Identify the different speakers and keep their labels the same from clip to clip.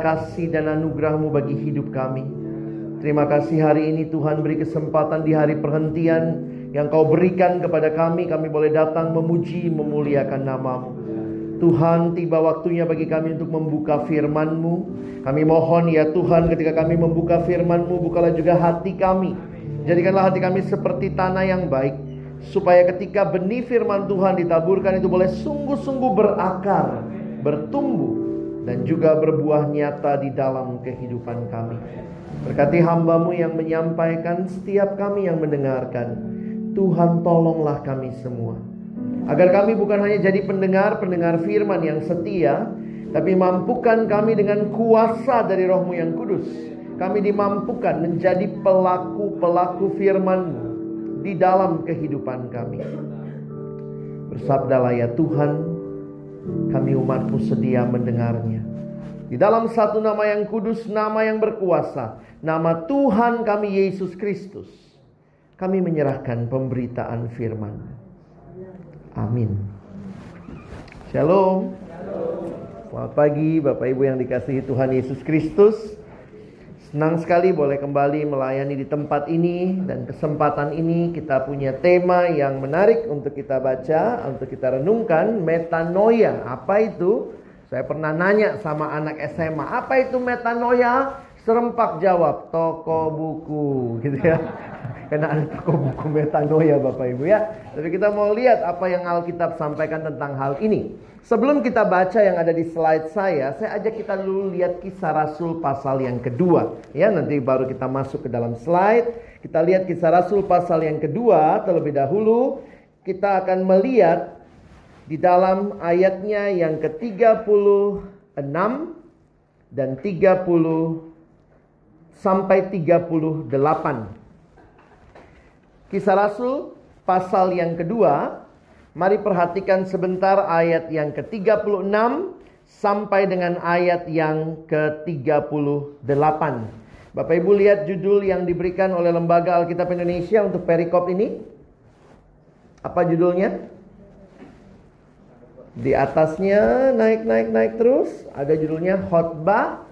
Speaker 1: kasih dan anugerahmu bagi hidup kami. Terima kasih hari ini Tuhan beri kesempatan di hari perhentian Yang kau berikan kepada kami. Kami boleh datang memuji memuliakan namamu. Tuhan tiba waktunya bagi kami untuk membuka firman-Mu. Kami mohon ya Tuhan ketika kami membuka firman-Mu Bukalah juga hati kami. Jadikanlah hati kami seperti tanah yang baik supaya ketika benih firman Tuhan ditaburkan itu boleh sungguh-sungguh berakar, juga berbuah nyata di dalam kehidupan kami. Berkati hambamu yang menyampaikan setiap kami yang mendengarkan. Tuhan tolonglah kami semua. Agar kami bukan hanya jadi pendengar-pendengar firman yang setia, tapi mampukan kami dengan kuasa dari rohmu yang kudus. Kami dimampukan menjadi pelaku-pelaku firman-Mu di dalam kehidupan kami. Bersabdalah ya Tuhan, kami umatmu sedia mendengarnya. Di dalam satu nama yang kudus, nama yang berkuasa, nama Tuhan kami Yesus Kristus. Kami menyerahkan pemberitaan firman. Amin. Shalom. Selamat pagi Bapak Ibu yang dikasihi Tuhan Yesus Kristus. Senang sekali boleh kembali melayani di tempat ini dan kesempatan ini kita punya tema yang menarik untuk kita baca, untuk kita renungkan, metanoia. Apa itu? Saya pernah nanya sama anak SMA, apa itu metanoia? Serempak jawab, toko buku gitu ya. Karena ada toko buku metanoia Bapak Ibu ya. Tapi kita mau lihat apa yang Alkitab sampaikan tentang hal ini. Sebelum kita baca yang ada di slide saya, saya ajak kita dulu lihat kisah Rasul pasal yang kedua. Ya, nanti baru kita masuk ke dalam slide. Kita lihat kisah Rasul pasal yang kedua terlebih dahulu. Kita akan melihat di dalam ayatnya yang ke-36 dan 30 sampai 38. Kisah Rasul pasal yang kedua Mari perhatikan sebentar ayat yang ke-36 sampai dengan ayat yang ke-38. Bapak Ibu lihat judul yang diberikan oleh Lembaga Alkitab Indonesia untuk perikop ini. Apa judulnya? Di atasnya naik naik naik terus ada judulnya khotbah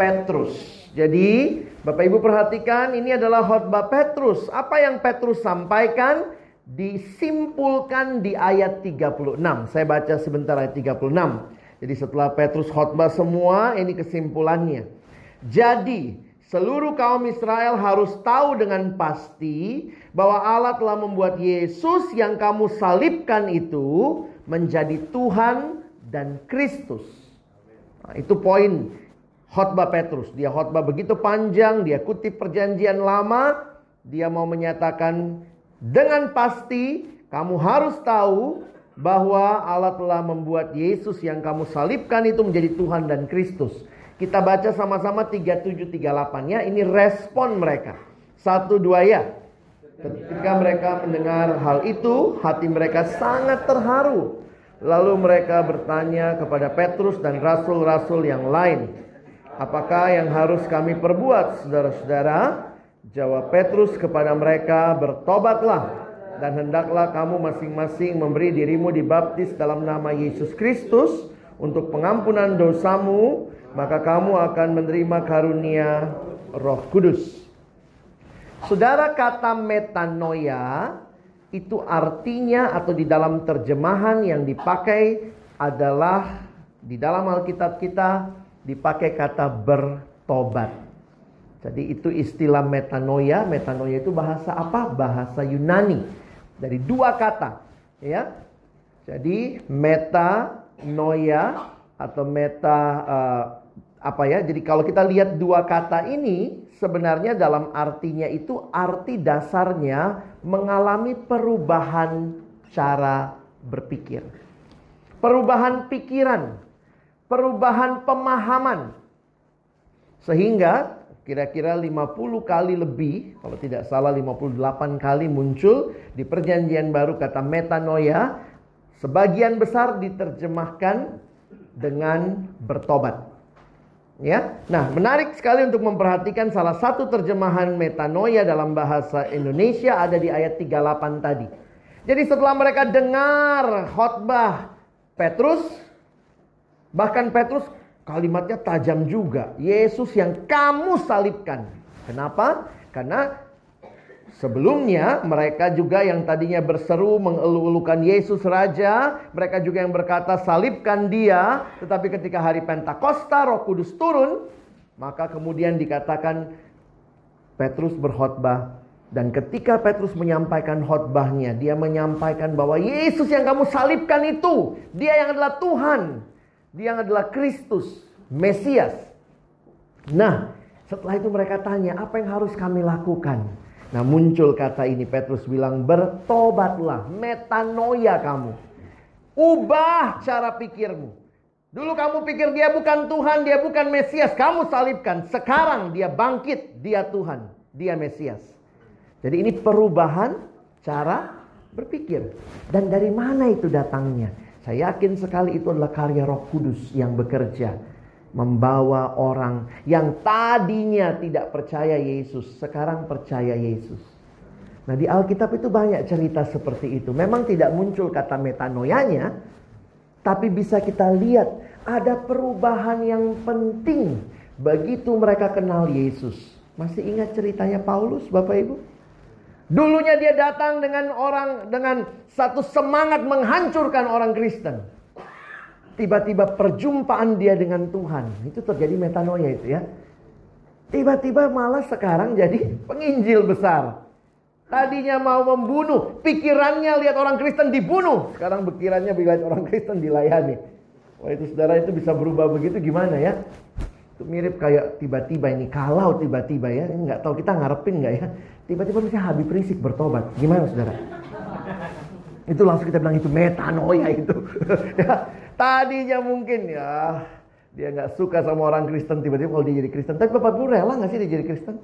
Speaker 1: Petrus. Jadi Bapak Ibu perhatikan ini adalah khotbah Petrus. Apa yang Petrus sampaikan? disimpulkan di ayat 36. Saya baca sebentar ayat 36. Jadi setelah Petrus khotbah semua, ini kesimpulannya. Jadi, seluruh kaum Israel harus tahu dengan pasti bahwa Allah telah membuat Yesus yang kamu salibkan itu menjadi Tuhan dan Kristus. Nah, itu poin khotbah Petrus. Dia khotbah begitu panjang, dia kutip perjanjian lama, dia mau menyatakan dengan pasti kamu harus tahu bahwa Allah telah membuat Yesus yang kamu salibkan itu menjadi Tuhan dan Kristus. Kita baca sama-sama 3738 ya. Ini respon mereka. Satu dua ya. Ketika mereka mendengar hal itu, hati mereka sangat terharu. Lalu mereka bertanya kepada Petrus dan rasul-rasul yang lain, "Apakah yang harus kami perbuat, saudara-saudara?" Jawab Petrus kepada mereka, "Bertobatlah dan hendaklah kamu masing-masing memberi dirimu dibaptis dalam nama Yesus Kristus untuk pengampunan dosamu maka kamu akan menerima karunia Roh Kudus. Saudara kata metanoia itu artinya atau di dalam terjemahan yang dipakai adalah di dalam Alkitab kita dipakai kata bertobat. Jadi itu istilah metanoia. Metanoia itu bahasa apa? Bahasa Yunani. Dari dua kata, ya. Jadi metanoia atau meta uh, apa ya? Jadi kalau kita lihat dua kata ini sebenarnya dalam artinya itu arti dasarnya mengalami perubahan cara berpikir. Perubahan pikiran, perubahan pemahaman. Sehingga kira-kira 50 kali lebih, kalau tidak salah 58 kali muncul di perjanjian baru kata metanoia, sebagian besar diterjemahkan dengan bertobat. Ya. Nah, menarik sekali untuk memperhatikan salah satu terjemahan metanoia dalam bahasa Indonesia ada di ayat 38 tadi. Jadi setelah mereka dengar khotbah Petrus, bahkan Petrus kalimatnya tajam juga. Yesus yang kamu salibkan. Kenapa? Karena Sebelumnya mereka juga yang tadinya berseru mengeluh-elukan Yesus Raja. Mereka juga yang berkata salibkan dia. Tetapi ketika hari Pentakosta roh kudus turun. Maka kemudian dikatakan Petrus berkhotbah. Dan ketika Petrus menyampaikan khotbahnya. Dia menyampaikan bahwa Yesus yang kamu salibkan itu. Dia yang adalah Tuhan. Dia adalah Kristus. Mesias. Nah setelah itu mereka tanya apa yang harus kami lakukan. Nah muncul kata ini Petrus bilang bertobatlah metanoia kamu. Ubah cara pikirmu. Dulu kamu pikir dia bukan Tuhan, dia bukan Mesias. Kamu salibkan. Sekarang dia bangkit, dia Tuhan, dia Mesias. Jadi ini perubahan cara berpikir. Dan dari mana itu datangnya? Saya yakin sekali itu adalah karya roh kudus yang bekerja membawa orang yang tadinya tidak percaya Yesus, sekarang percaya Yesus. Nah, di Alkitab itu banyak cerita seperti itu. Memang tidak muncul kata metanoianya, tapi bisa kita lihat ada perubahan yang penting begitu mereka kenal Yesus. Masih ingat ceritanya Paulus, Bapak Ibu? Dulunya dia datang dengan orang dengan satu semangat menghancurkan orang Kristen tiba-tiba perjumpaan dia dengan Tuhan. Itu terjadi metanoia itu ya. Tiba-tiba malah sekarang jadi penginjil besar. Tadinya mau membunuh, pikirannya lihat orang Kristen dibunuh. Sekarang pikirannya lihat orang Kristen dilayani. Wah itu saudara itu bisa berubah begitu gimana ya? Itu mirip kayak tiba-tiba ini kalau tiba-tiba ya, nggak tahu kita ngarepin nggak ya? Tiba-tiba misalnya Habib Rizik bertobat, gimana saudara? Itu langsung kita bilang itu metanoia itu. ya, Tadinya mungkin ya dia nggak suka sama orang Kristen tiba-tiba kalau dia jadi Kristen. Tapi Bapak Ibu rela nggak sih dia jadi Kristen?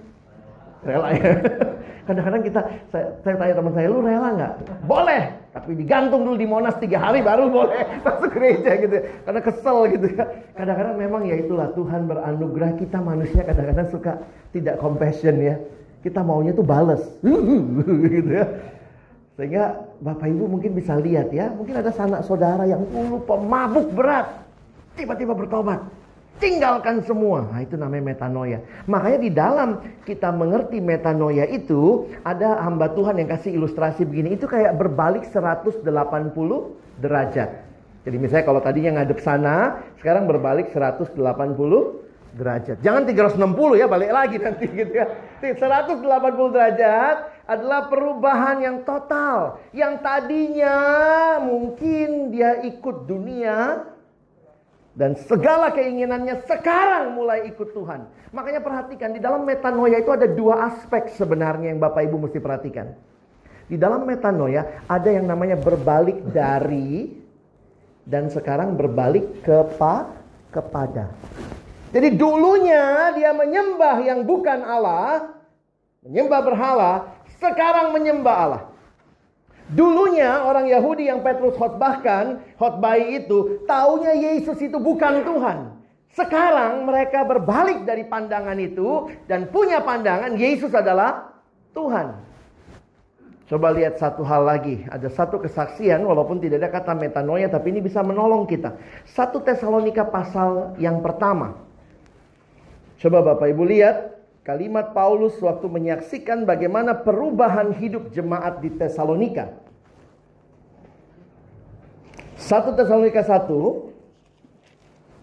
Speaker 1: Rela ya. Kadang-kadang kita saya, saya tanya teman saya, lu rela nggak? Boleh, tapi digantung dulu di Monas tiga hari baru boleh masuk gereja gitu. Ya. Karena kesel gitu ya. Kadang-kadang memang ya itulah Tuhan beranugerah kita manusia kadang-kadang suka tidak compassion ya. Kita maunya tuh bales gitu ya. Sehingga Bapak Ibu mungkin bisa lihat ya, mungkin ada sanak saudara yang dulu pemabuk berat, tiba-tiba bertobat. Tinggalkan semua. Nah, itu namanya metanoia. Makanya di dalam kita mengerti metanoia itu ada hamba Tuhan yang kasih ilustrasi begini. Itu kayak berbalik 180 derajat. Jadi misalnya kalau tadinya ngadep sana, sekarang berbalik 180 derajat. Jangan 360 ya, balik lagi nanti gitu ya. 180 derajat adalah perubahan yang total. Yang tadinya mungkin dia ikut dunia dan segala keinginannya sekarang mulai ikut Tuhan. Makanya perhatikan di dalam metanoia itu ada dua aspek sebenarnya yang Bapak Ibu mesti perhatikan. Di dalam metanoia ada yang namanya berbalik dari dan sekarang berbalik kepa, kepada. Jadi dulunya dia menyembah yang bukan Allah, menyembah berhala, sekarang menyembah Allah. Dulunya orang Yahudi yang Petrus khotbahkan, khotbahi itu, taunya Yesus itu bukan Tuhan. Sekarang mereka berbalik dari pandangan itu dan punya pandangan Yesus adalah Tuhan. Coba lihat satu hal lagi. Ada satu kesaksian walaupun tidak ada kata metanoia tapi ini bisa menolong kita. Satu Tesalonika pasal yang pertama Coba Bapak Ibu lihat kalimat Paulus waktu menyaksikan bagaimana perubahan hidup jemaat di Tesalonika. 1 Tesalonika 1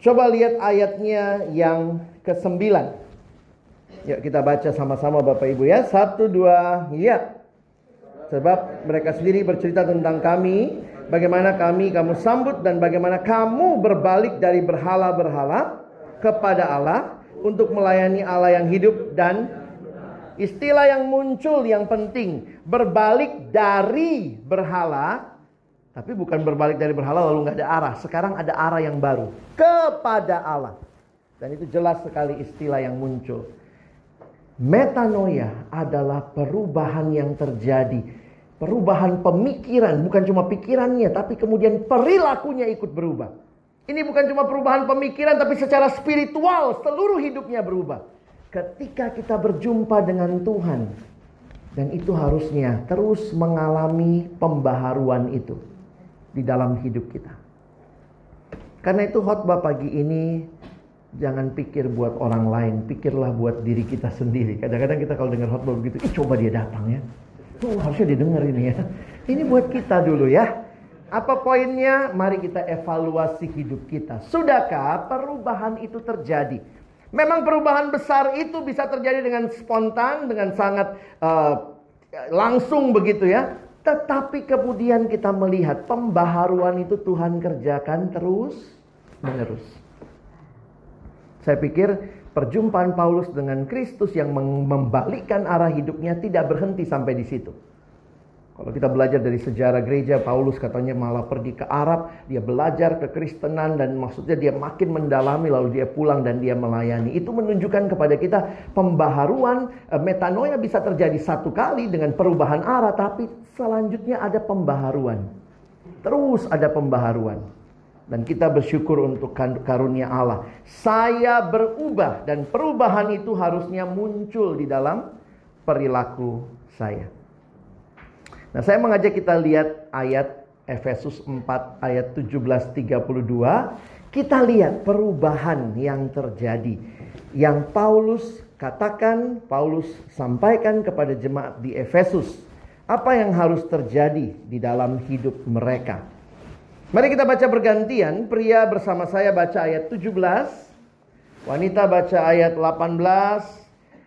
Speaker 1: Coba lihat ayatnya yang ke-9. Yuk kita baca sama-sama Bapak Ibu ya. Satu, dua, ya. Sebab mereka sendiri bercerita tentang kami. Bagaimana kami kamu sambut dan bagaimana kamu berbalik dari berhala-berhala kepada Allah untuk melayani Allah yang hidup dan istilah yang muncul yang penting berbalik dari berhala tapi bukan berbalik dari berhala lalu nggak ada arah. Sekarang ada arah yang baru kepada Allah. Dan itu jelas sekali istilah yang muncul. Metanoia adalah perubahan yang terjadi. Perubahan pemikiran bukan cuma pikirannya tapi kemudian perilakunya ikut berubah ini bukan cuma perubahan pemikiran, tapi secara spiritual seluruh hidupnya berubah. Ketika kita berjumpa dengan Tuhan, dan itu harusnya terus mengalami pembaharuan itu di dalam hidup kita. Karena itu khotbah pagi ini jangan pikir buat orang lain, pikirlah buat diri kita sendiri. Kadang-kadang kita kalau dengar khotbah begitu, ih coba dia datang ya. Oh, harusnya didengar ini ya. Ini buat kita dulu ya. Apa poinnya? Mari kita evaluasi hidup kita. Sudahkah perubahan itu terjadi? Memang perubahan besar itu bisa terjadi dengan spontan, dengan sangat uh, langsung begitu ya. Tetapi kemudian kita melihat pembaharuan itu Tuhan kerjakan terus menerus. Saya pikir perjumpaan Paulus dengan Kristus yang membalikkan arah hidupnya tidak berhenti sampai di situ. Kalau kita belajar dari sejarah gereja, Paulus katanya malah pergi ke Arab, dia belajar kekristenan dan maksudnya dia makin mendalami lalu dia pulang dan dia melayani. Itu menunjukkan kepada kita pembaharuan eh, metanoia bisa terjadi satu kali dengan perubahan arah, tapi selanjutnya ada pembaharuan. Terus ada pembaharuan. Dan kita bersyukur untuk karunia Allah. Saya berubah dan perubahan itu harusnya muncul di dalam perilaku saya. Nah, saya mengajak kita lihat ayat Efesus 4 ayat 17 32. Kita lihat perubahan yang terjadi yang Paulus katakan, Paulus sampaikan kepada jemaat di Efesus. Apa yang harus terjadi di dalam hidup mereka? Mari kita baca bergantian. Pria bersama saya baca ayat 17, wanita baca ayat 18,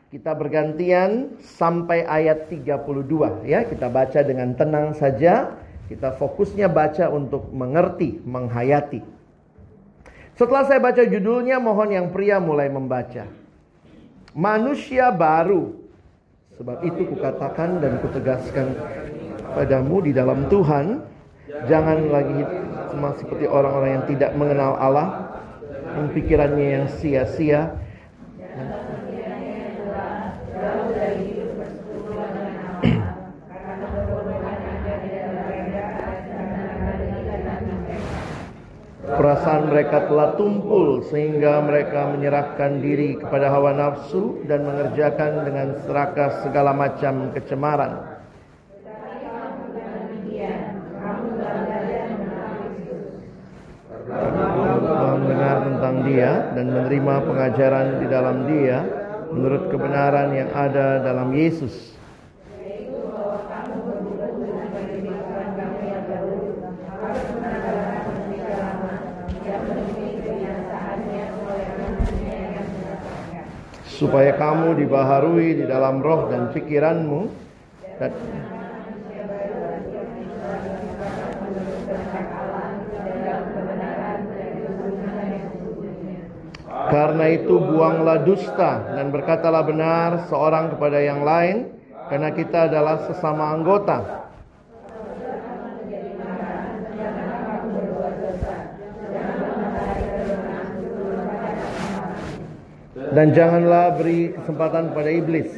Speaker 1: kita bergantian sampai ayat 32 ya. Kita baca dengan tenang saja. Kita fokusnya baca untuk mengerti, menghayati. Setelah saya baca judulnya, mohon yang pria mulai membaca. Manusia baru. Sebab itu kukatakan dan kutegaskan padamu di dalam Tuhan. Jangan lagi seperti orang-orang yang tidak mengenal Allah. Yang pikirannya yang sia-sia Perasaan mereka telah tumpul sehingga mereka menyerahkan diri kepada hawa nafsu dan mengerjakan dengan serakah segala macam kecemaran. mendengar tentang dia dan menerima pengajaran di dalam dia menurut kebenaran yang ada dalam Yesus. Supaya kamu dibaharui di dalam roh dan pikiranmu dan Karena itu buanglah dusta dan berkatalah benar seorang kepada yang lain karena kita adalah sesama anggota. Dan janganlah beri kesempatan pada iblis.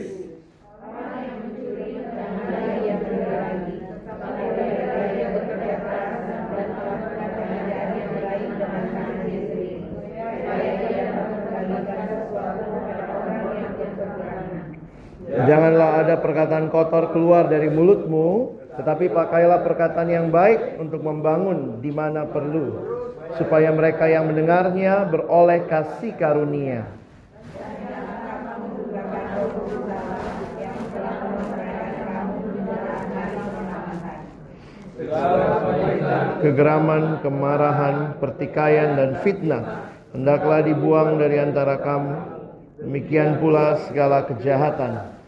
Speaker 1: Janganlah ada perkataan kotor keluar dari mulutmu, tetapi pakailah perkataan yang baik untuk membangun di mana perlu, supaya mereka yang mendengarnya beroleh kasih karunia. Kegeraman, kemarahan, pertikaian, dan fitnah hendaklah dibuang dari antara kamu. Demikian pula segala kejahatan.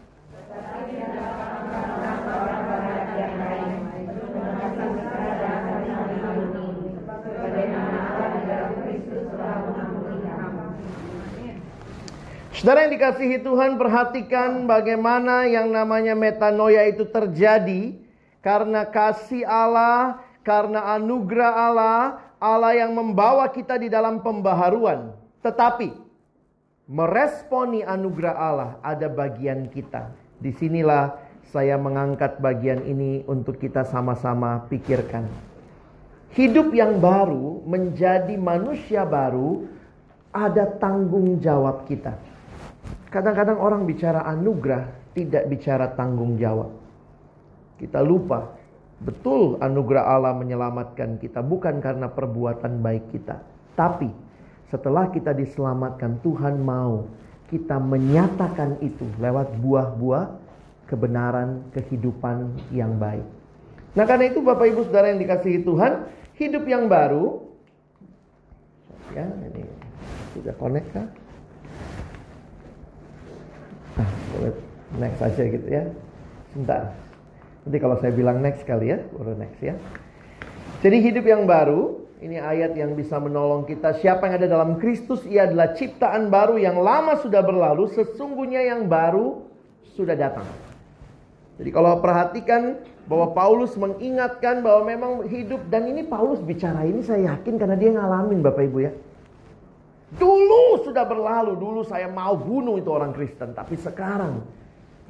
Speaker 1: Saudara yang dikasihi Tuhan, perhatikan bagaimana yang namanya metanoia itu terjadi karena kasih Allah, karena anugerah Allah, Allah yang membawa kita di dalam pembaharuan. Tetapi meresponi anugerah Allah ada bagian kita. Di sinilah saya mengangkat bagian ini untuk kita sama-sama pikirkan. Hidup yang baru menjadi manusia baru ada tanggung jawab kita. Kadang-kadang orang bicara anugerah, tidak bicara tanggung jawab. Kita lupa, betul anugerah Allah menyelamatkan kita bukan karena perbuatan baik kita, tapi setelah kita diselamatkan, Tuhan mau kita menyatakan itu lewat buah-buah kebenaran, kehidupan yang baik. Nah, karena itu Bapak Ibu Saudara yang dikasihi Tuhan, hidup yang baru ya ini sudah connect kah? Nah, boleh next aja gitu ya. Sebentar. Nanti kalau saya bilang next kali ya, baru next ya. Jadi hidup yang baru, ini ayat yang bisa menolong kita. Siapa yang ada dalam Kristus, ia adalah ciptaan baru yang lama sudah berlalu, sesungguhnya yang baru sudah datang. Jadi kalau perhatikan bahwa Paulus mengingatkan bahwa memang hidup dan ini Paulus bicara ini saya yakin karena dia ngalamin Bapak Ibu ya. Dulu sudah berlalu, dulu saya mau bunuh itu orang Kristen, tapi sekarang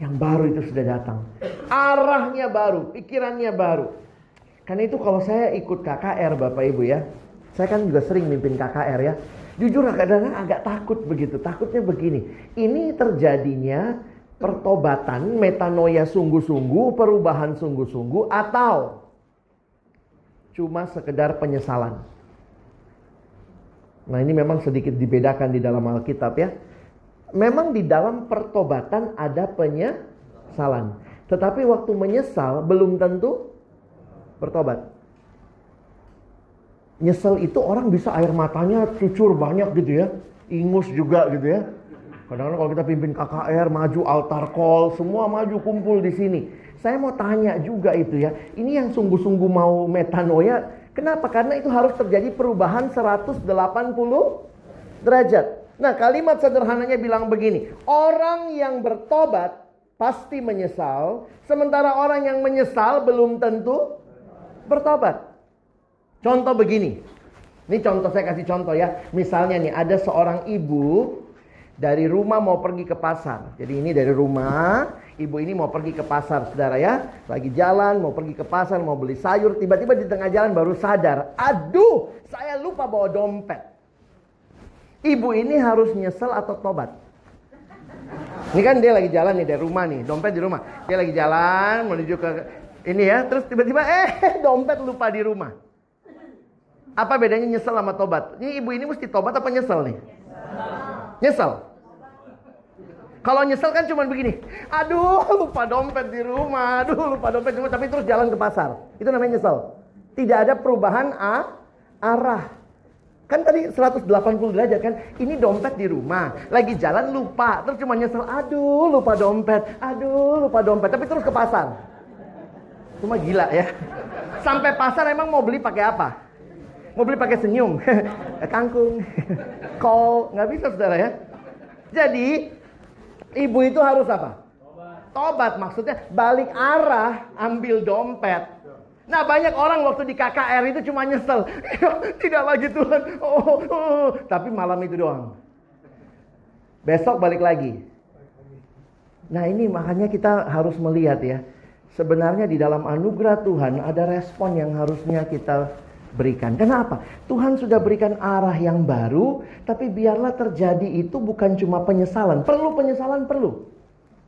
Speaker 1: yang baru itu sudah datang. Arahnya baru, pikirannya baru. Karena itu kalau saya ikut KKR Bapak Ibu ya, saya kan juga sering mimpin KKR ya. Jujur kadang-kadang agak takut begitu. Takutnya begini, ini terjadinya pertobatan, metanoia sungguh-sungguh, perubahan sungguh-sungguh, atau cuma sekedar penyesalan. Nah ini memang sedikit dibedakan di dalam Alkitab ya. Memang di dalam pertobatan ada penyesalan. Tetapi waktu menyesal belum tentu bertobat. Nyesel itu orang bisa air matanya cucur banyak gitu ya. Ingus juga gitu ya. Kadang-kadang kalau kita pimpin KKR, maju altar call, semua maju kumpul di sini. Saya mau tanya juga itu ya. Ini yang sungguh-sungguh mau metanoia, Kenapa? Karena itu harus terjadi perubahan 180 derajat. Nah, kalimat sederhananya bilang begini, orang yang bertobat pasti menyesal, sementara orang yang menyesal belum tentu bertobat. Contoh begini. Ini contoh saya kasih contoh ya. Misalnya nih ada seorang ibu dari rumah mau pergi ke pasar. Jadi ini dari rumah Ibu ini mau pergi ke pasar, saudara ya. Lagi jalan, mau pergi ke pasar, mau beli sayur. Tiba-tiba di tengah jalan baru sadar. Aduh, saya lupa bawa dompet. Ibu ini harus nyesel atau tobat? Ini kan dia lagi jalan nih dari rumah nih, dompet di rumah. Dia lagi jalan menuju ke ini ya, terus tiba-tiba eh dompet lupa di rumah. Apa bedanya nyesel sama tobat? Ini ibu ini mesti tobat apa nyesel nih? Nyesel. Kalau nyesel kan cuma begini. Aduh, lupa dompet di rumah. Aduh, lupa dompet cuma tapi terus jalan ke pasar. Itu namanya nyesel. Tidak ada perubahan a, arah. Kan tadi 180 derajat kan. Ini dompet di rumah. Lagi jalan lupa. Terus cuma nyesel. Aduh, lupa dompet. Aduh, lupa dompet. Tapi terus ke pasar. Cuma gila ya. Sampai pasar emang mau beli pakai apa? Mau beli pakai senyum. Kangkung. Kol. Nggak bisa saudara ya. Jadi Ibu itu harus apa? Tobat. Tobat maksudnya balik arah, ambil dompet. Nah banyak orang waktu di KKR itu cuma nyesel. Tidak lagi Tuhan. Oh, oh, oh. Tapi malam itu doang. Besok balik lagi. Nah ini makanya kita harus melihat ya. Sebenarnya di dalam anugerah Tuhan ada respon yang harusnya kita berikan. Kenapa? Tuhan sudah berikan arah yang baru, tapi biarlah terjadi itu bukan cuma penyesalan. Perlu penyesalan, perlu.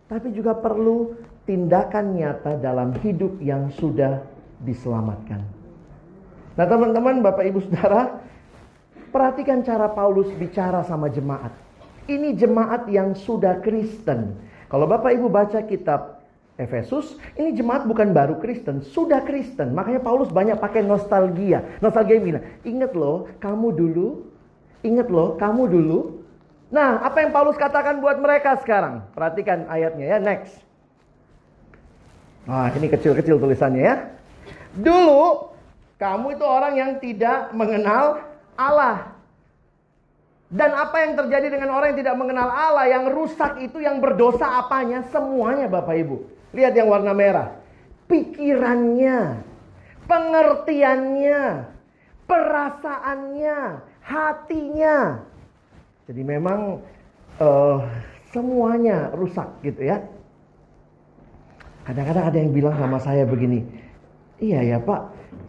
Speaker 1: Tapi juga perlu tindakan nyata dalam hidup yang sudah diselamatkan. Nah teman-teman, Bapak Ibu Saudara, perhatikan cara Paulus bicara sama jemaat. Ini jemaat yang sudah Kristen. Kalau Bapak Ibu baca kitab Efesus, ini jemaat bukan baru Kristen, sudah Kristen. Makanya Paulus banyak pakai nostalgia. Nostalgia bilang, ingat loh, kamu dulu, ingat loh, kamu dulu. Nah, apa yang Paulus katakan buat mereka sekarang? Perhatikan ayatnya ya, next. Nah, ini kecil-kecil tulisannya ya. Dulu, kamu itu orang yang tidak mengenal Allah. Dan apa yang terjadi dengan orang yang tidak mengenal Allah, yang rusak itu, yang berdosa apanya? Semuanya Bapak Ibu. Lihat yang warna merah. Pikirannya, pengertiannya, perasaannya, hatinya. Jadi memang uh, semuanya rusak gitu ya. Kadang-kadang ada yang bilang sama saya begini, iya ya Pak,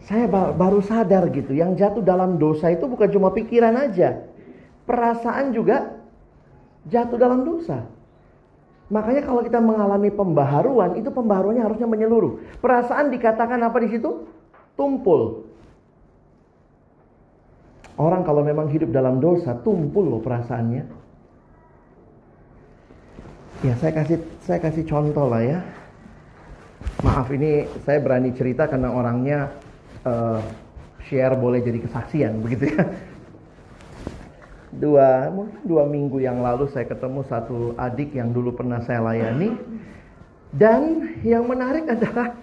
Speaker 1: saya baru sadar gitu, yang jatuh dalam dosa itu bukan cuma pikiran aja, perasaan juga jatuh dalam dosa. Makanya kalau kita mengalami pembaharuan, itu pembaharuannya harusnya menyeluruh. Perasaan dikatakan apa di situ? Tumpul. Orang kalau memang hidup dalam dosa, tumpul loh perasaannya. Ya, saya kasih saya kasih contoh lah ya. Maaf ini saya berani cerita karena orangnya uh, share boleh jadi kesaksian begitu ya. Dua mungkin dua minggu yang lalu saya ketemu satu adik yang dulu pernah saya layani. Dan yang menarik adalah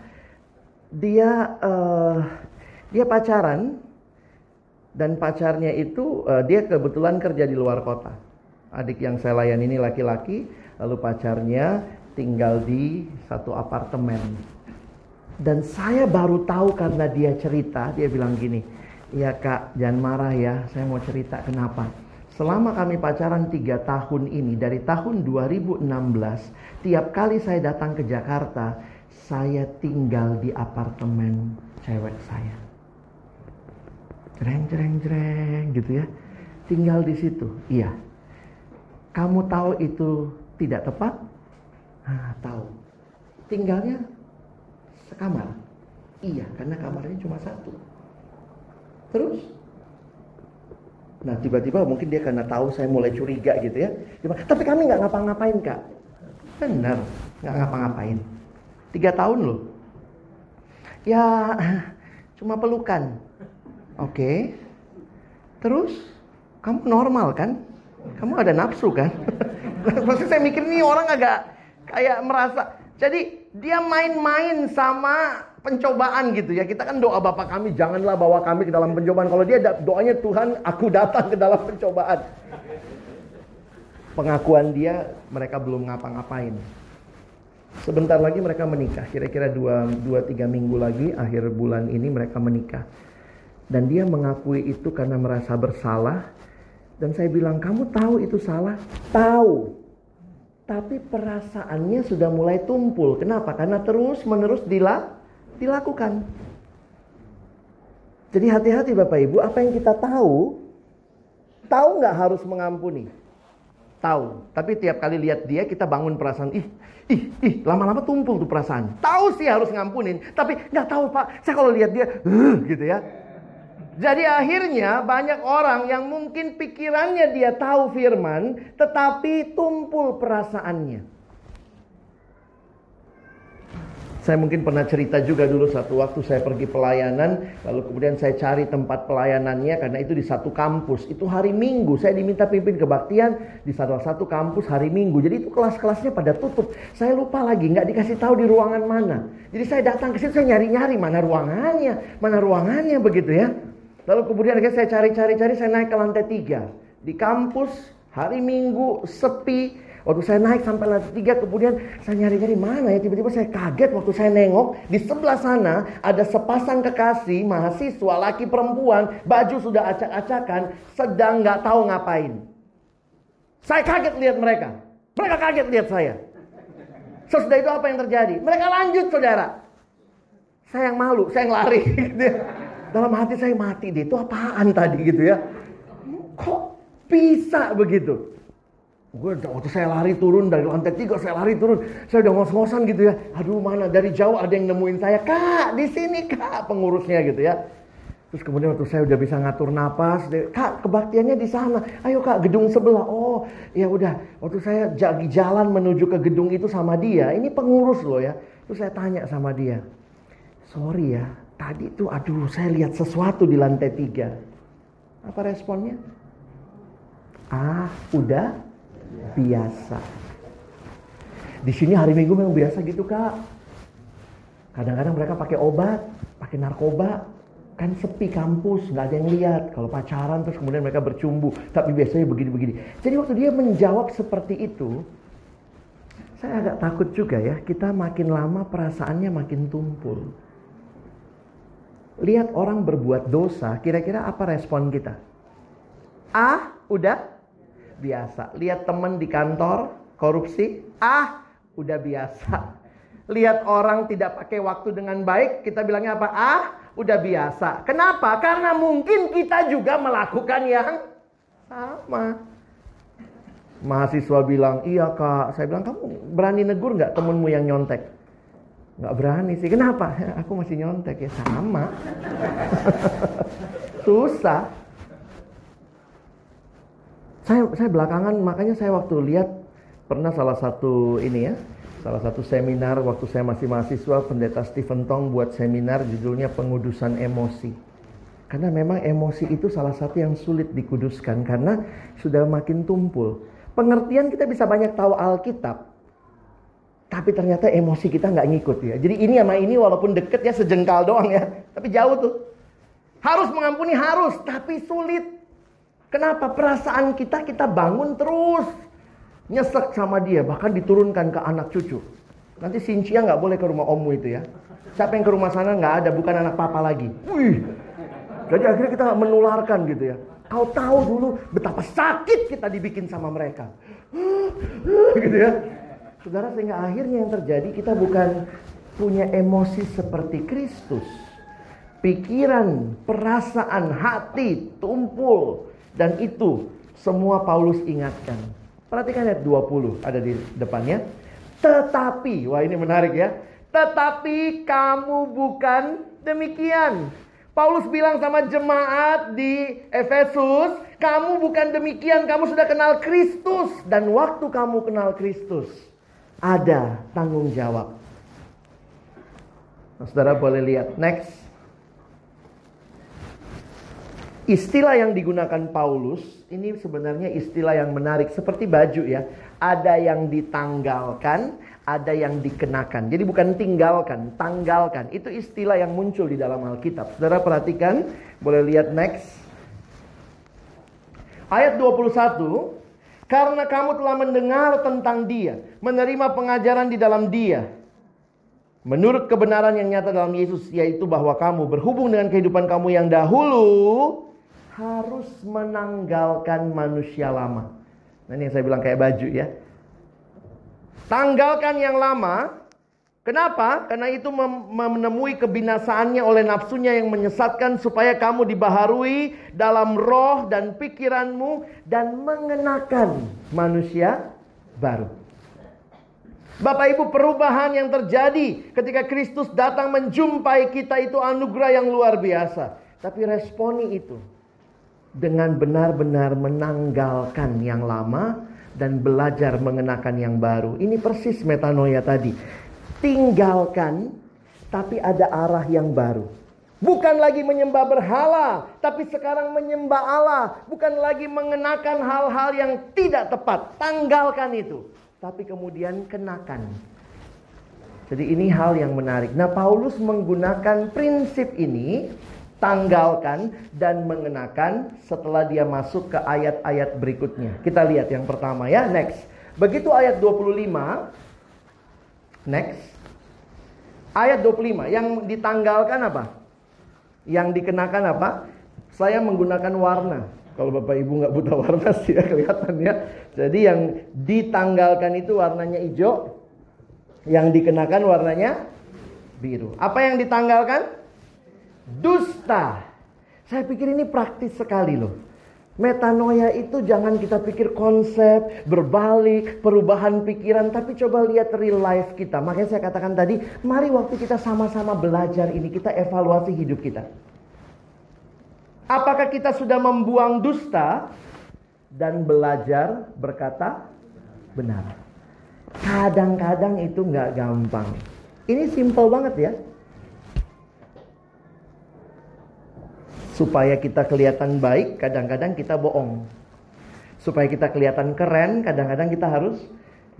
Speaker 1: dia uh, dia pacaran dan pacarnya itu uh, dia kebetulan kerja di luar kota. Adik yang saya layani ini laki-laki lalu pacarnya tinggal di satu apartemen dan saya baru tahu karena dia cerita dia bilang gini ya kak jangan marah ya saya mau cerita kenapa Selama kami pacaran tiga tahun ini, dari tahun 2016, tiap kali saya datang ke Jakarta, saya tinggal di apartemen cewek saya. Jreng, jreng, jreng gitu ya. Tinggal di situ. Iya. Kamu tahu itu tidak tepat? Ah, tahu. Tinggalnya sekamar. Iya, karena kamarnya cuma satu. Terus Nah tiba-tiba mungkin dia karena tahu saya mulai curiga gitu ya. Tapi kami nggak ngapa-ngapain kak. Benar, nggak ngapa-ngapain. Tiga tahun loh. Ya cuma pelukan. Oke. Terus kamu normal kan? Kamu ada nafsu kan? Maksud saya mikir nih orang agak kayak merasa. Jadi dia main-main sama pencobaan gitu ya. Kita kan doa Bapak kami janganlah bawa kami ke dalam pencobaan. Kalau dia doanya Tuhan aku datang ke dalam pencobaan. Pengakuan dia mereka belum ngapa-ngapain. Sebentar lagi mereka menikah. Kira-kira dua, dua tiga minggu lagi akhir bulan ini mereka menikah. Dan dia mengakui itu karena merasa bersalah. Dan saya bilang kamu tahu itu salah? Tahu. Tapi perasaannya sudah mulai tumpul. Kenapa? Karena terus menerus dilak dilakukan. Jadi hati-hati Bapak Ibu, apa yang kita tahu, tahu nggak harus mengampuni? Tahu, tapi tiap kali lihat dia kita bangun perasaan, ih, ih, ih, lama-lama tumpul tuh perasaan. Tahu sih harus ngampunin, tapi nggak tahu Pak, saya kalau lihat dia, gitu ya. Jadi akhirnya banyak orang yang mungkin pikirannya dia tahu firman, tetapi tumpul perasaannya. Saya mungkin pernah cerita juga dulu satu waktu saya pergi pelayanan, lalu kemudian saya cari tempat pelayanannya karena itu di satu kampus. Itu hari Minggu, saya diminta pimpin kebaktian di salah satu kampus hari Minggu. Jadi itu kelas-kelasnya pada tutup. Saya lupa lagi, nggak dikasih tahu di ruangan mana. Jadi saya datang ke situ, saya nyari-nyari mana ruangannya, mana ruangannya begitu ya. Lalu kemudian saya cari-cari-cari, saya naik ke lantai tiga. Di kampus, hari Minggu, sepi, Waktu saya naik sampai lantai tiga, kemudian saya nyari-nyari mana ya. Tiba-tiba saya kaget waktu saya nengok. Di sebelah sana ada sepasang kekasih, mahasiswa, laki perempuan. Baju sudah acak-acakan, sedang nggak tahu ngapain. Saya kaget lihat mereka. Mereka kaget lihat saya. Sesudah itu apa yang terjadi? Mereka lanjut saudara. Saya yang malu, saya yang lari. Dalam hati saya mati deh, itu apaan tadi gitu ya. Kok bisa begitu? Gue waktu saya lari turun dari lantai tiga, saya lari turun. Saya udah ngos-ngosan gitu ya. Aduh mana dari jauh ada yang nemuin saya. Kak di sini kak pengurusnya gitu ya. Terus kemudian waktu saya udah bisa ngatur napas, kak kebaktiannya di sana. Ayo kak gedung sebelah. Oh ya udah. Waktu saya jagi jalan menuju ke gedung itu sama dia. Ini pengurus loh ya. Terus saya tanya sama dia, sorry ya, tadi tuh aduh saya lihat sesuatu di lantai tiga. Apa responnya? Ah, udah biasa. Di sini hari Minggu memang biasa gitu kak. Kadang-kadang mereka pakai obat, pakai narkoba, kan sepi kampus, nggak ada yang lihat. Kalau pacaran terus kemudian mereka bercumbu, tapi biasanya begini-begini. Jadi waktu dia menjawab seperti itu, saya agak takut juga ya. Kita makin lama perasaannya makin tumpul. Lihat orang berbuat dosa, kira-kira apa respon kita? Ah, udah biasa. Lihat teman di kantor korupsi, ah, udah biasa lihat orang tidak pakai waktu dengan baik, kita bilangnya apa? Ah, udah biasa. Kenapa? Karena mungkin kita juga melakukan yang sama. Mahasiswa bilang, iya kak. Saya bilang, kamu berani negur nggak temenmu yang nyontek? Nggak berani sih. Kenapa? Aku masih nyontek ya sama. Susah. Saya saya belakangan makanya saya waktu lihat pernah salah satu ini ya salah satu seminar waktu saya masih mahasiswa pendeta Stephen Tong buat seminar judulnya pengudusan emosi karena memang emosi itu salah satu yang sulit dikuduskan karena sudah makin tumpul pengertian kita bisa banyak tahu Alkitab tapi ternyata emosi kita nggak ngikut ya jadi ini sama ini walaupun deket ya sejengkal doang ya tapi jauh tuh harus mengampuni harus tapi sulit kenapa perasaan kita kita bangun terus Nyesek sama dia, bahkan diturunkan ke anak cucu. Nanti Sincia nggak boleh ke rumah omu itu ya. Siapa yang ke rumah sana nggak ada, bukan anak papa lagi. Wih. Jadi akhirnya kita menularkan gitu ya. Kau tahu dulu betapa sakit kita dibikin sama mereka. gitu ya. Saudara sehingga akhirnya yang terjadi kita bukan punya emosi seperti Kristus. Pikiran, perasaan, hati tumpul dan itu semua Paulus ingatkan. Perhatikan ayat 20 ada di depannya. Tetapi, wah ini menarik ya. Tetapi kamu bukan demikian. Paulus bilang sama jemaat di Efesus, kamu bukan demikian, kamu sudah kenal Kristus dan waktu kamu kenal Kristus ada tanggung jawab. Nah, saudara boleh lihat next. Istilah yang digunakan Paulus ini sebenarnya istilah yang menarik seperti baju ya. Ada yang ditanggalkan, ada yang dikenakan. Jadi bukan tinggalkan, tanggalkan. Itu istilah yang muncul di dalam Alkitab. Saudara perhatikan, boleh lihat next. Ayat 21, karena kamu telah mendengar tentang dia, menerima pengajaran di dalam dia, Menurut kebenaran yang nyata dalam Yesus yaitu bahwa kamu berhubung dengan kehidupan kamu yang dahulu harus menanggalkan manusia lama. Nah, ini yang saya bilang kayak baju ya. Tanggalkan yang lama. Kenapa? Karena itu menemui kebinasaannya oleh nafsunya yang menyesatkan supaya kamu dibaharui dalam roh dan pikiranmu dan mengenakan manusia baru. Bapak Ibu perubahan yang terjadi ketika Kristus datang menjumpai kita itu anugerah yang luar biasa. Tapi responi itu dengan benar-benar menanggalkan yang lama dan belajar mengenakan yang baru. Ini persis metanoia tadi. Tinggalkan tapi ada arah yang baru. Bukan lagi menyembah berhala, tapi sekarang menyembah Allah. Bukan lagi mengenakan hal-hal yang tidak tepat. Tanggalkan itu. Tapi kemudian kenakan. Jadi ini hal yang menarik. Nah Paulus menggunakan prinsip ini tanggalkan dan mengenakan setelah dia masuk ke ayat-ayat berikutnya. Kita lihat yang pertama ya, next. Begitu ayat 25, next. Ayat 25, yang ditanggalkan apa? Yang dikenakan apa? Saya menggunakan warna. Kalau Bapak Ibu nggak buta warna sih ya kelihatan ya. Jadi yang ditanggalkan itu warnanya hijau, yang dikenakan warnanya biru. Apa yang ditanggalkan? dusta. Saya pikir ini praktis sekali loh. Metanoia itu jangan kita pikir konsep, berbalik, perubahan pikiran, tapi coba lihat real life kita. Makanya saya katakan tadi, mari waktu kita sama-sama belajar ini, kita evaluasi hidup kita. Apakah kita sudah membuang dusta dan belajar berkata benar? Kadang-kadang itu nggak gampang. Ini simple banget ya. Supaya kita kelihatan baik, kadang-kadang kita bohong. Supaya kita kelihatan keren, kadang-kadang kita harus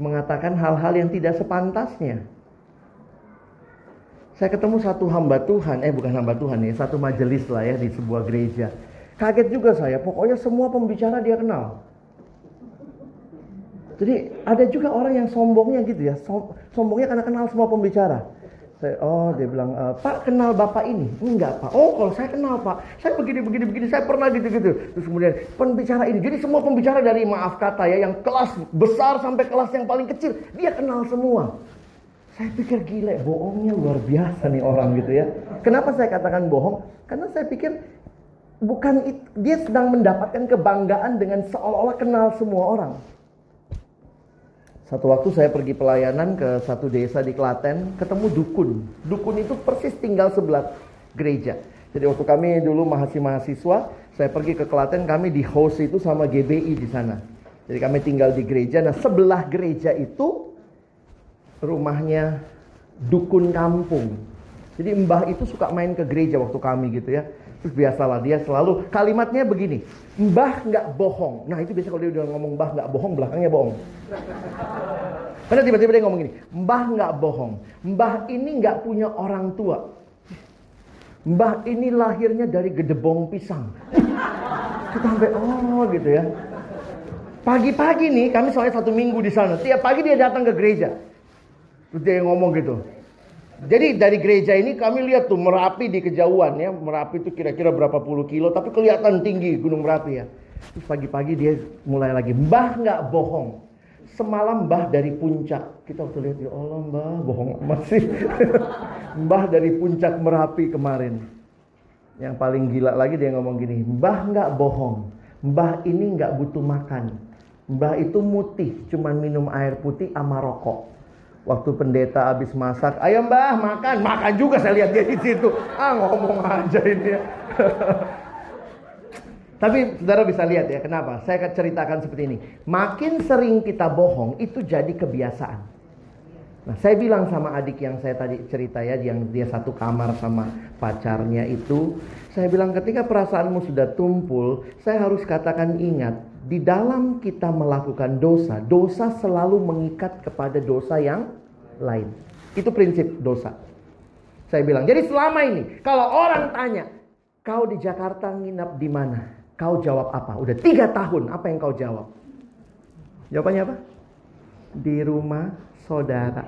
Speaker 1: mengatakan hal-hal yang tidak sepantasnya. Saya ketemu satu hamba Tuhan, eh bukan hamba Tuhan ya, satu majelis lah ya di sebuah gereja. Kaget juga saya, pokoknya semua pembicara dia kenal. Jadi ada juga orang yang sombongnya gitu ya, sombongnya karena kenal semua pembicara. Saya, oh dia bilang, e, Pak kenal Bapak ini? Enggak Pak. Oh kalau saya kenal Pak, saya begini begini begini, saya pernah gitu gitu. Terus kemudian pembicara ini, jadi semua pembicara dari maaf kata ya, yang kelas besar sampai kelas yang paling kecil, dia kenal semua. Saya pikir gila, bohongnya luar biasa nih orang gitu ya. Kenapa saya katakan bohong? Karena saya pikir bukan itu, dia sedang mendapatkan kebanggaan dengan seolah-olah kenal semua orang. Satu waktu saya pergi pelayanan ke satu desa di Klaten, ketemu dukun. Dukun itu persis tinggal sebelah gereja. Jadi waktu kami dulu masih mahasiswa, saya pergi ke Klaten, kami di host itu sama GBI di sana. Jadi kami tinggal di gereja. Nah sebelah gereja itu rumahnya dukun kampung. Jadi mbah itu suka main ke gereja waktu kami gitu ya. Terus biasalah dia selalu kalimatnya begini, mbah nggak bohong. Nah itu biasa kalau dia udah ngomong mbah nggak bohong, belakangnya bohong. Karena tiba-tiba dia ngomong gini, mbah nggak bohong. Mbah ini nggak punya orang tua. Mbah ini lahirnya dari gedebong pisang. Kita sampai oh gitu ya. Pagi-pagi nih kami soalnya satu minggu di sana. Tiap pagi dia datang ke gereja. Terus dia ngomong gitu. Jadi dari gereja ini kami lihat tuh Merapi di kejauhan ya. Merapi itu kira-kira berapa puluh kilo. Tapi kelihatan tinggi Gunung Merapi ya. Terus pagi-pagi dia mulai lagi. Mbah nggak bohong. Semalam mbah dari puncak. Kita waktu lihat ya Allah mbah bohong masih. mbah dari puncak Merapi kemarin. Yang paling gila lagi dia ngomong gini. Mbah nggak bohong. Mbah ini nggak butuh makan. Mbah itu mutih. Cuman minum air putih sama rokok. Waktu pendeta habis masak, ayo mbah makan, makan juga saya lihat dia di situ. Ah ngomong aja ini. Tapi saudara bisa lihat ya kenapa? Saya akan ceritakan seperti ini. Makin sering kita bohong itu jadi kebiasaan. Nah saya bilang sama adik yang saya tadi cerita ya, yang dia satu kamar sama pacarnya itu. Saya bilang ketika perasaanmu sudah tumpul, saya harus katakan ingat di dalam kita melakukan dosa, dosa selalu mengikat kepada dosa yang lain. Itu prinsip dosa. Saya bilang, jadi selama ini kalau orang tanya, kau di Jakarta nginap di mana? Kau jawab apa? Udah tiga tahun, apa yang kau jawab? Jawabannya apa? Di rumah saudara.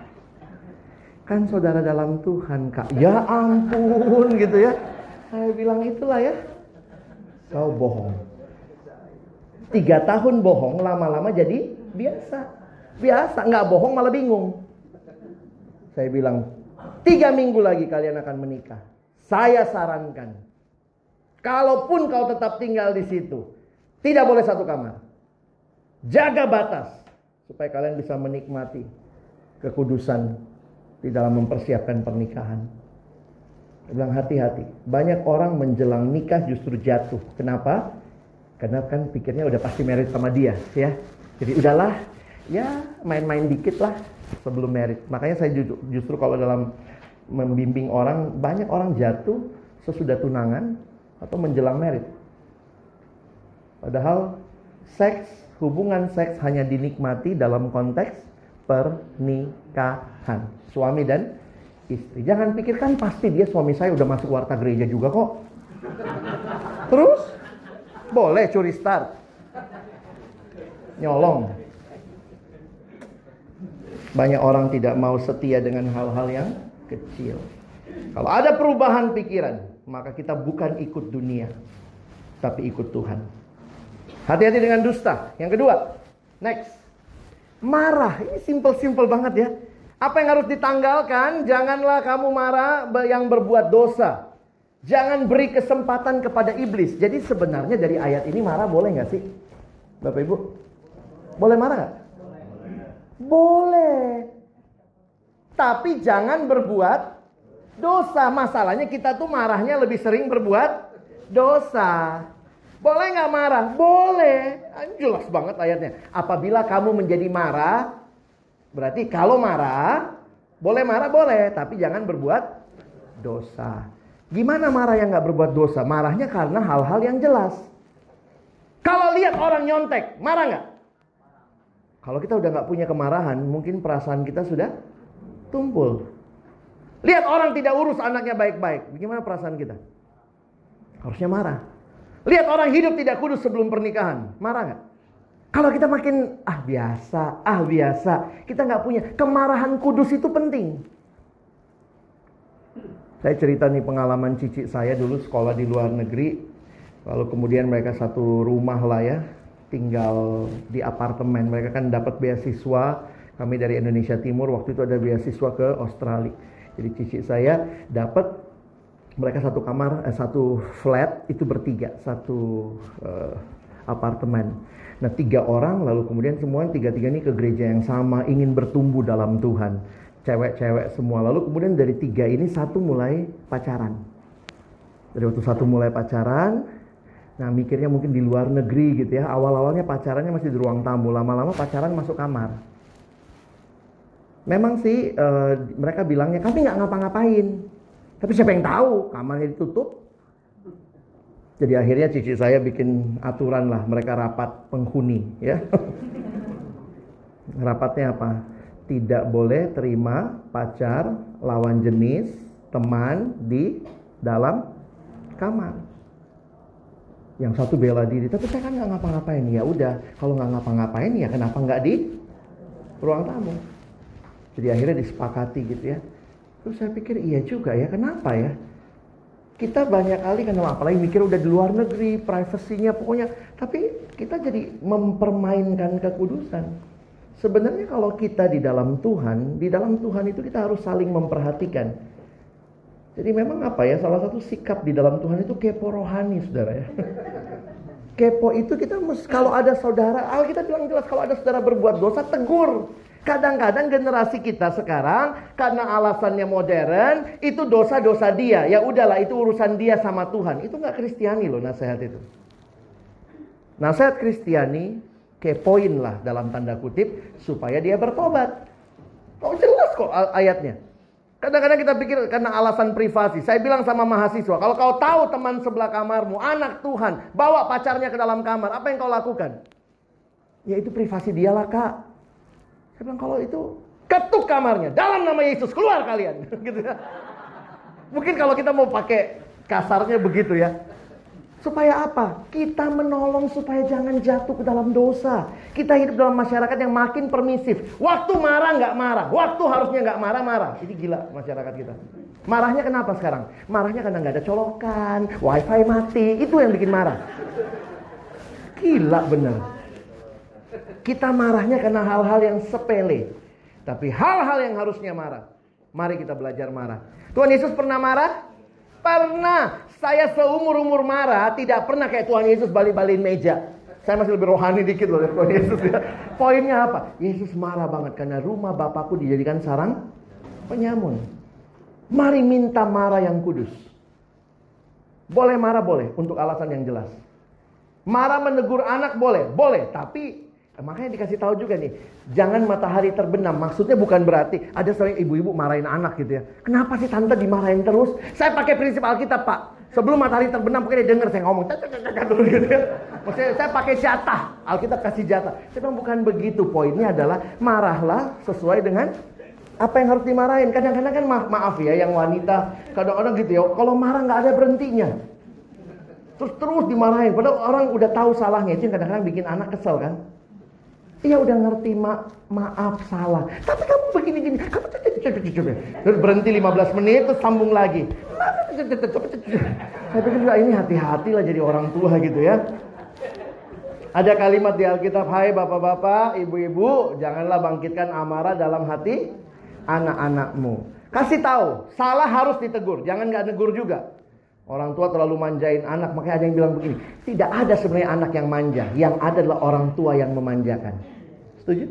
Speaker 1: Kan saudara dalam Tuhan kak. Ya ampun gitu ya. Saya bilang itulah ya. Kau bohong. Tiga tahun bohong, lama-lama jadi biasa. Biasa, nggak bohong malah bingung. Saya bilang, tiga minggu lagi kalian akan menikah. Saya sarankan, kalaupun kau tetap tinggal di situ, tidak boleh satu kamar. Jaga batas, supaya kalian bisa menikmati kekudusan di dalam mempersiapkan pernikahan. Saya bilang hati-hati. Banyak orang menjelang nikah justru jatuh. Kenapa? Karena kan pikirnya udah pasti merit sama dia, ya. Jadi udahlah, ya main-main dikit lah sebelum merit. Makanya saya justru, kalau dalam membimbing orang, banyak orang jatuh sesudah tunangan atau menjelang merit. Padahal seks, hubungan seks hanya dinikmati dalam konteks pernikahan. Suami dan istri. Jangan pikirkan pasti dia suami saya udah masuk warta gereja juga kok. Terus boleh curi start. Nyolong. Banyak orang tidak mau setia dengan hal-hal yang kecil. Kalau ada perubahan pikiran, maka kita bukan ikut dunia, tapi ikut Tuhan. Hati-hati dengan dusta. Yang kedua, next. Marah. Ini simple-simple banget ya. Apa yang harus ditanggalkan? Janganlah kamu marah yang berbuat dosa. Jangan beri kesempatan kepada iblis. Jadi sebenarnya dari ayat ini marah boleh nggak sih? Bapak Ibu? Boleh marah nggak? Boleh. Tapi jangan berbuat dosa. Masalahnya kita tuh marahnya lebih sering berbuat dosa. Boleh nggak marah? Boleh. Ah, jelas banget ayatnya. Apabila kamu menjadi marah, berarti kalau marah, Boleh marah boleh, tapi jangan berbuat dosa. Gimana marah yang nggak berbuat dosa? Marahnya karena hal-hal yang jelas. Kalau lihat orang nyontek, marah nggak? Kalau kita udah nggak punya kemarahan, mungkin perasaan kita sudah tumpul. Lihat orang tidak urus anaknya baik-baik, bagaimana perasaan kita? Harusnya marah. Lihat orang hidup tidak kudus sebelum pernikahan, marah nggak? Kalau kita makin ah biasa, ah biasa, kita nggak punya kemarahan kudus itu penting. Saya cerita nih pengalaman cici saya dulu sekolah di luar negeri, lalu kemudian mereka satu rumah lah ya, tinggal di apartemen. Mereka kan dapat beasiswa, kami dari Indonesia Timur waktu itu ada beasiswa ke Australia. Jadi cici saya dapat mereka satu kamar, eh, satu flat itu bertiga, satu uh, apartemen. Nah tiga orang lalu kemudian semua tiga-tiga ini ke gereja yang sama ingin bertumbuh dalam Tuhan. Cewek-cewek semua. Lalu kemudian dari tiga ini satu mulai pacaran. Dari waktu satu mulai pacaran, nah mikirnya mungkin di luar negeri gitu ya. Awal-awalnya pacarannya masih di ruang tamu, lama-lama pacaran masuk kamar. Memang sih e, mereka bilangnya kami nggak ngapa-ngapain. Tapi siapa yang tahu kamarnya ditutup, jadi akhirnya cici saya bikin aturan lah mereka rapat penghuni ya. Rapatnya apa? Tidak boleh terima pacar, lawan jenis, teman di dalam kamar. Yang satu bela diri, tapi saya kan nggak ngapa-ngapain. Ya udah, kalau nggak ngapa-ngapain ya kenapa nggak di ruang tamu? Jadi akhirnya disepakati gitu ya. Terus saya pikir iya juga ya, kenapa ya? kita banyak kali kan apalagi mikir udah di luar negeri, privasinya pokoknya, tapi kita jadi mempermainkan kekudusan. Sebenarnya kalau kita di dalam Tuhan, di dalam Tuhan itu kita harus saling memperhatikan. Jadi memang apa ya, salah satu sikap di dalam Tuhan itu kepo rohani, saudara ya. Kepo itu kita kalau ada saudara, kita bilang jelas kalau ada saudara berbuat dosa, tegur. Kadang-kadang generasi kita sekarang karena alasannya modern itu dosa-dosa dia. Ya udahlah itu urusan dia sama Tuhan. Itu nggak Kristiani loh nasihat itu. Nasihat Kristiani kepoin lah dalam tanda kutip supaya dia bertobat. Oh jelas kok ayatnya. Kadang-kadang kita pikir karena alasan privasi. Saya bilang sama mahasiswa, kalau kau tahu teman sebelah kamarmu, anak Tuhan, bawa pacarnya ke dalam kamar, apa yang kau lakukan? Ya itu privasi dialah kak. Saya bilang kalau itu ketuk kamarnya dalam nama Yesus keluar kalian gitu. Mungkin kalau kita mau pakai kasarnya begitu ya. Supaya apa? Kita menolong supaya jangan jatuh ke dalam dosa. Kita hidup dalam masyarakat yang makin permisif. Waktu marah nggak marah, waktu harusnya nggak marah marah. Ini gila masyarakat kita. Marahnya kenapa sekarang? Marahnya karena nggak ada colokan, wifi mati, itu yang bikin marah. Gila bener. Kita marahnya karena hal-hal yang sepele. Tapi hal-hal yang harusnya marah. Mari kita belajar marah. Tuhan Yesus pernah marah? Pernah. Saya seumur-umur marah tidak pernah kayak Tuhan Yesus balik-balikin meja. Saya masih lebih rohani dikit loh dari Tuhan Yesus ya. Poinnya apa? Yesus marah banget karena rumah Bapakku dijadikan sarang penyamun. Mari minta marah yang kudus. Boleh marah boleh untuk alasan yang jelas. Marah menegur anak boleh, boleh, tapi Makanya dikasih tahu juga nih, jangan matahari terbenam. Maksudnya bukan berarti ada sering ibu-ibu marahin anak gitu ya. Kenapa sih tante dimarahin terus? Saya pakai prinsip Alkitab pak. Sebelum matahari terbenam, pokoknya dia dengar saya ngomong. Gitu ya. Maksudnya saya pakai jatah. Alkitab kasih jatah. Saya bilang bukan begitu. Poinnya adalah marahlah sesuai dengan apa yang harus dimarahin. Kadang-kadang kan ma maaf ya yang wanita. Kadang-kadang gitu ya. Kalau marah nggak ada berhentinya. Terus terus dimarahin. Padahal orang udah tahu salahnya. Itu kadang-kadang bikin anak kesel kan. Iya udah ngerti ma maaf salah. Tapi kamu begini gini, kamu terus berhenti 15 menit terus sambung lagi. Saya pikir juga ini hati-hati lah jadi orang tua gitu ya. Ada kalimat di Alkitab, hai bapak-bapak, ibu-ibu, janganlah bangkitkan amarah dalam hati anak-anakmu. Kasih tahu, salah harus ditegur, jangan nggak negur juga. Orang tua terlalu manjain anak, makanya ada yang bilang begini, tidak ada sebenarnya anak yang manja, yang ada adalah orang tua yang memanjakan. Setuju?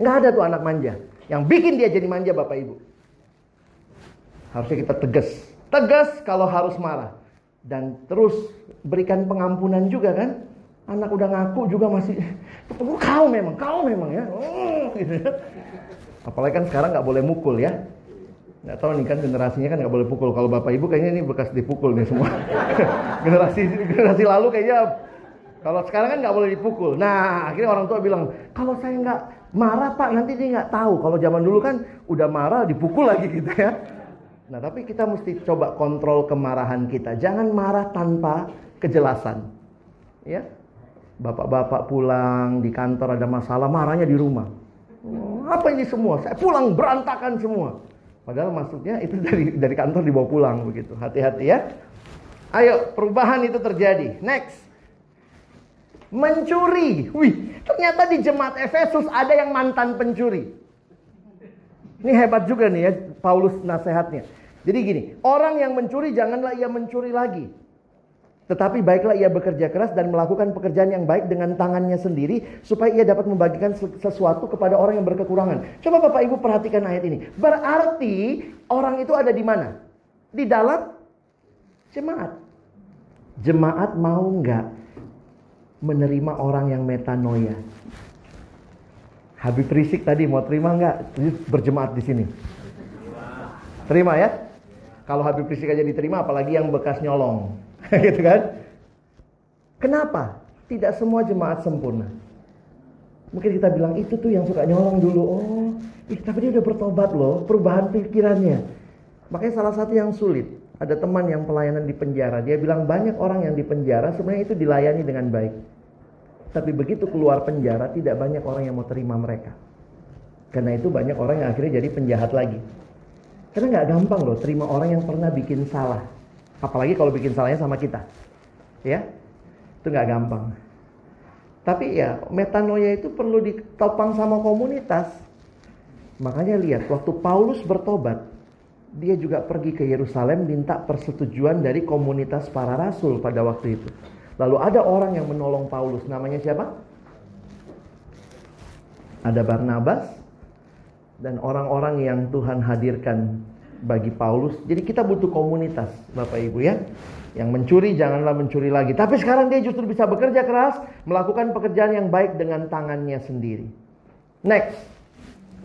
Speaker 1: Nggak ada tuh anak manja. Yang bikin dia jadi manja Bapak Ibu. Harusnya kita tegas. Tegas kalau harus marah. Dan terus berikan pengampunan juga kan. Anak udah ngaku juga masih. Kau memang, kau memang ya. Oh, gitu. Apalagi kan sekarang nggak boleh mukul ya. Nggak tahu nih kan generasinya kan nggak boleh pukul. Kalau bapak ibu kayaknya ini bekas dipukul nih semua. generasi generasi lalu kayaknya kalau sekarang kan nggak boleh dipukul. Nah akhirnya orang tua bilang kalau saya nggak marah pak nanti dia nggak tahu. Kalau zaman dulu kan udah marah dipukul lagi gitu ya. Nah tapi kita mesti coba kontrol kemarahan kita. Jangan marah tanpa kejelasan. Ya, bapak-bapak pulang di kantor ada masalah marahnya di rumah. Oh, apa ini semua? Saya pulang berantakan semua. Padahal maksudnya itu dari dari kantor dibawa pulang begitu. Hati-hati ya. Ayo, perubahan itu terjadi. Next. Mencuri. Wih, ternyata di jemaat Efesus ada yang mantan pencuri. Ini hebat juga nih ya Paulus nasihatnya. Jadi gini, orang yang mencuri janganlah ia mencuri lagi. Tetapi baiklah ia bekerja keras dan melakukan pekerjaan yang baik dengan tangannya sendiri supaya ia dapat membagikan sesuatu kepada orang yang berkekurangan. Coba Bapak Ibu perhatikan ayat ini. Berarti orang itu ada di mana? Di dalam jemaat. Jemaat mau nggak menerima orang yang metanoia? Habib Risik tadi mau terima nggak berjemaat di sini? Terima ya. Kalau Habib Risik aja diterima, apalagi yang bekas nyolong. gitu kan? Kenapa? Tidak semua jemaat sempurna. Mungkin kita bilang itu tuh yang suka nyolong dulu. Oh, ih, tapi dia udah bertobat loh, perubahan pikirannya. Makanya salah satu yang sulit, ada teman yang pelayanan di penjara. Dia bilang banyak orang yang di penjara sebenarnya itu dilayani dengan baik. Tapi begitu keluar penjara tidak banyak orang yang mau terima mereka. Karena itu banyak orang yang akhirnya jadi penjahat lagi. Karena nggak gampang loh terima orang yang pernah bikin salah. Apalagi kalau bikin salahnya sama kita. Ya. Itu nggak gampang. Tapi ya metanoia itu perlu ditopang sama komunitas. Makanya lihat waktu Paulus bertobat, dia juga pergi ke Yerusalem minta persetujuan dari komunitas para rasul pada waktu itu. Lalu ada orang yang menolong Paulus, namanya siapa? Ada Barnabas dan orang-orang yang Tuhan hadirkan bagi Paulus. Jadi kita butuh komunitas, Bapak Ibu ya. Yang mencuri janganlah mencuri lagi. Tapi sekarang dia justru bisa bekerja keras, melakukan pekerjaan yang baik dengan tangannya sendiri. Next.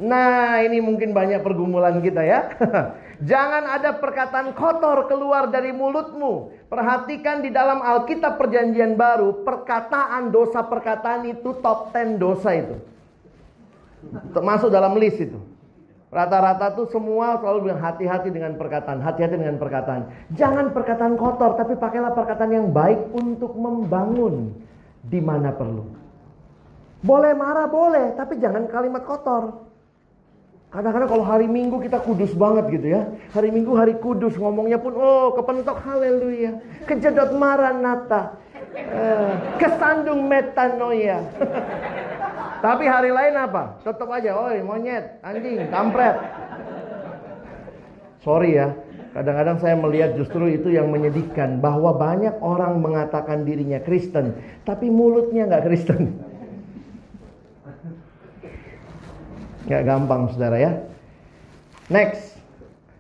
Speaker 1: Nah, ini mungkin banyak pergumulan kita ya. Jangan ada perkataan kotor keluar dari mulutmu. Perhatikan di dalam Alkitab Perjanjian Baru, perkataan dosa perkataan itu top 10 dosa itu. Termasuk dalam list itu. Rata-rata tuh semua selalu bilang hati-hati dengan perkataan, hati-hati dengan perkataan. Jangan perkataan kotor, tapi pakailah perkataan yang baik untuk membangun di mana perlu. Boleh marah, boleh, tapi jangan kalimat kotor. Kadang-kadang kalau hari Minggu kita kudus banget gitu ya. Hari Minggu hari kudus, ngomongnya pun oh kepentok haleluya. Kejedot maranata. Eh, kesandung metanoia. Tapi hari lain apa? Tetap aja, oi monyet, anjing, kampret. Sorry ya, kadang-kadang saya melihat justru itu yang menyedihkan bahwa banyak orang mengatakan dirinya Kristen, tapi mulutnya nggak Kristen. Nggak gampang, saudara ya. Next,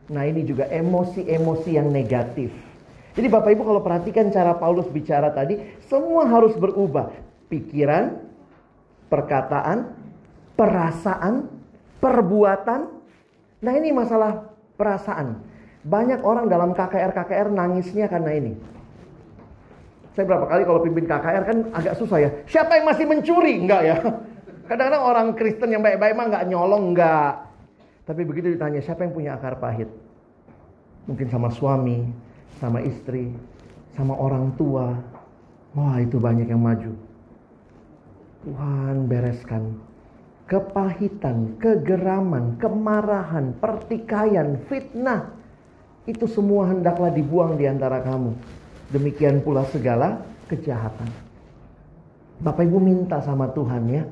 Speaker 1: nah ini juga emosi-emosi yang negatif. Jadi Bapak Ibu kalau perhatikan cara Paulus bicara tadi, semua harus berubah. Pikiran, perkataan, perasaan, perbuatan. Nah ini masalah perasaan. Banyak orang dalam KKR-KKR nangisnya karena ini. Saya berapa kali kalau pimpin KKR kan agak susah ya. Siapa yang masih mencuri? Enggak ya. Kadang-kadang orang Kristen yang baik-baik mah enggak nyolong, enggak. Tapi begitu ditanya siapa yang punya akar pahit? Mungkin sama suami, sama istri, sama orang tua. Wah itu banyak yang maju. Tuhan bereskan kepahitan, kegeraman, kemarahan, pertikaian, fitnah. Itu semua hendaklah dibuang di antara kamu. Demikian pula segala kejahatan. Bapak Ibu minta sama Tuhan ya.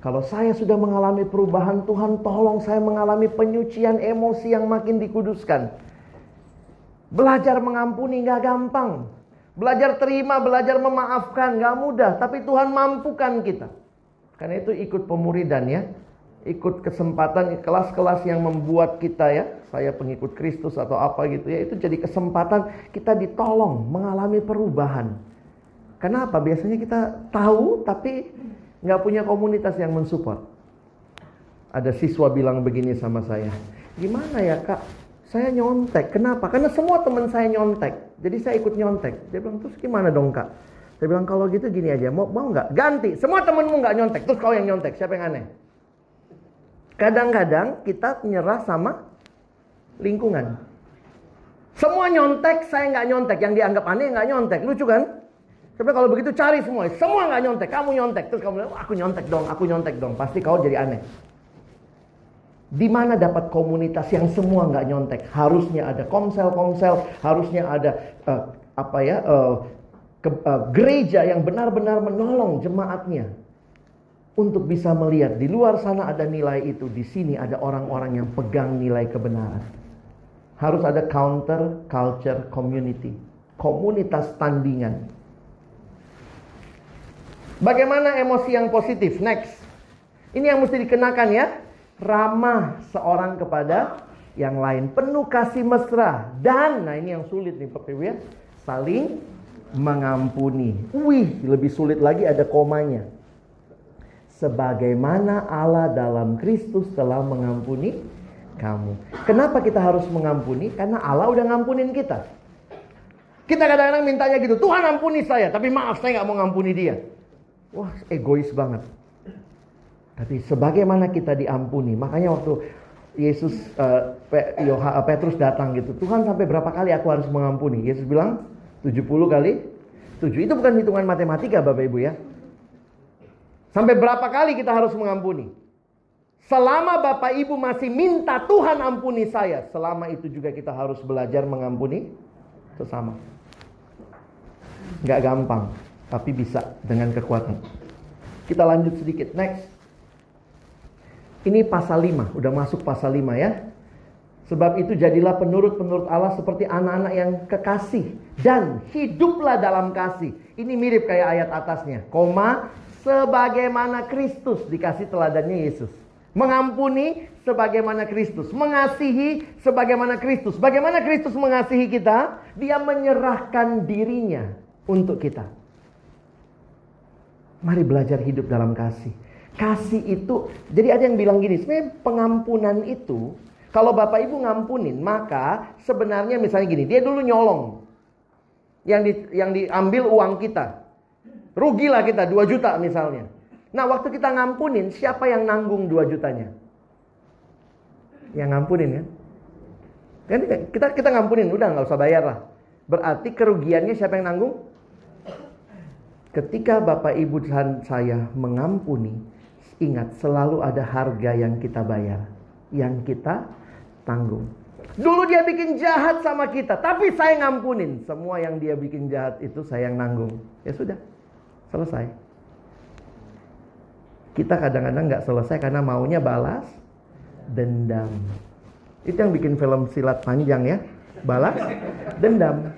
Speaker 1: Kalau saya sudah mengalami perubahan Tuhan tolong saya mengalami penyucian emosi yang makin dikuduskan. Belajar mengampuni gak gampang. Belajar terima, belajar memaafkan, gak mudah. Tapi Tuhan mampukan kita. Karena itu ikut pemuridan ya. Ikut kesempatan kelas-kelas yang membuat kita ya. Saya pengikut Kristus atau apa gitu ya. Itu jadi kesempatan kita ditolong mengalami perubahan. Kenapa? Biasanya kita tahu tapi gak punya komunitas yang mensupport. Ada siswa bilang begini sama saya, gimana ya kak? Saya nyontek, kenapa? Karena semua teman saya nyontek, jadi saya ikut nyontek. Dia bilang, terus gimana dong kak? Saya bilang, kalau gitu gini aja, mau mau nggak? Ganti, semua temenmu nggak nyontek, terus kau yang nyontek, siapa yang aneh? Kadang-kadang kita nyerah sama lingkungan. Semua nyontek, saya nggak nyontek. Yang dianggap aneh nggak nyontek. Lucu kan? Tapi kalau begitu cari semua. Semua nggak nyontek. Kamu nyontek. Terus kamu bilang, aku nyontek dong, aku nyontek dong. Pasti kau jadi aneh. Di mana dapat komunitas yang semua nggak nyontek? Harusnya ada komsel-komsel, harusnya ada uh, apa ya uh, ke, uh, gereja yang benar-benar menolong jemaatnya untuk bisa melihat di luar sana ada nilai itu, di sini ada orang-orang yang pegang nilai kebenaran. Harus ada counter culture community, komunitas tandingan. Bagaimana emosi yang positif? Next. Ini yang mesti dikenakan ya. Ramah seorang kepada yang lain. Penuh kasih mesra. Dan, nah ini yang sulit nih Ibu ya. Saling mengampuni. Wih, lebih sulit lagi ada komanya. Sebagaimana Allah dalam Kristus telah mengampuni kamu. Kenapa kita harus mengampuni? Karena Allah udah ngampunin kita. Kita kadang-kadang mintanya gitu, Tuhan ampuni saya, tapi maaf saya nggak mau ngampuni dia. Wah, egois banget. Tapi sebagaimana kita diampuni, makanya waktu Yesus uh, Petrus datang gitu, Tuhan sampai berapa kali aku harus mengampuni? Yesus bilang 70 kali 7. Itu bukan hitungan matematika Bapak Ibu ya. Sampai berapa kali kita harus mengampuni? Selama Bapak Ibu masih minta Tuhan ampuni saya, selama itu juga kita harus belajar mengampuni sesama. Gak gampang tapi bisa dengan kekuatan. Kita lanjut sedikit. Next. Ini pasal 5, udah masuk pasal 5 ya. Sebab itu jadilah penurut-penurut Allah seperti anak-anak yang kekasih dan hiduplah dalam kasih. Ini mirip kayak ayat atasnya. Koma sebagaimana Kristus dikasih teladannya Yesus. Mengampuni sebagaimana Kristus, mengasihi sebagaimana Kristus. Bagaimana Kristus mengasihi kita? Dia menyerahkan dirinya untuk kita. Mari belajar hidup dalam kasih. Kasih itu, jadi ada yang bilang gini, sebenarnya pengampunan itu, kalau Bapak Ibu ngampunin, maka sebenarnya misalnya gini, dia dulu nyolong. Yang di, yang diambil uang kita. Rugilah kita 2 juta misalnya. Nah waktu kita ngampunin, siapa yang nanggung 2 jutanya? Yang ngampunin kan? Kan kita kita ngampunin, udah nggak usah bayar lah. Berarti kerugiannya siapa yang nanggung? Ketika Bapak Ibu dan saya mengampuni, ingat selalu ada harga yang kita bayar, yang kita tanggung. Dulu dia bikin jahat sama kita, tapi saya ngampunin. Semua yang dia bikin jahat itu saya yang nanggung. Ya sudah, selesai. Kita kadang-kadang nggak selesai karena maunya balas dendam. Itu yang bikin film silat panjang ya, balas dendam.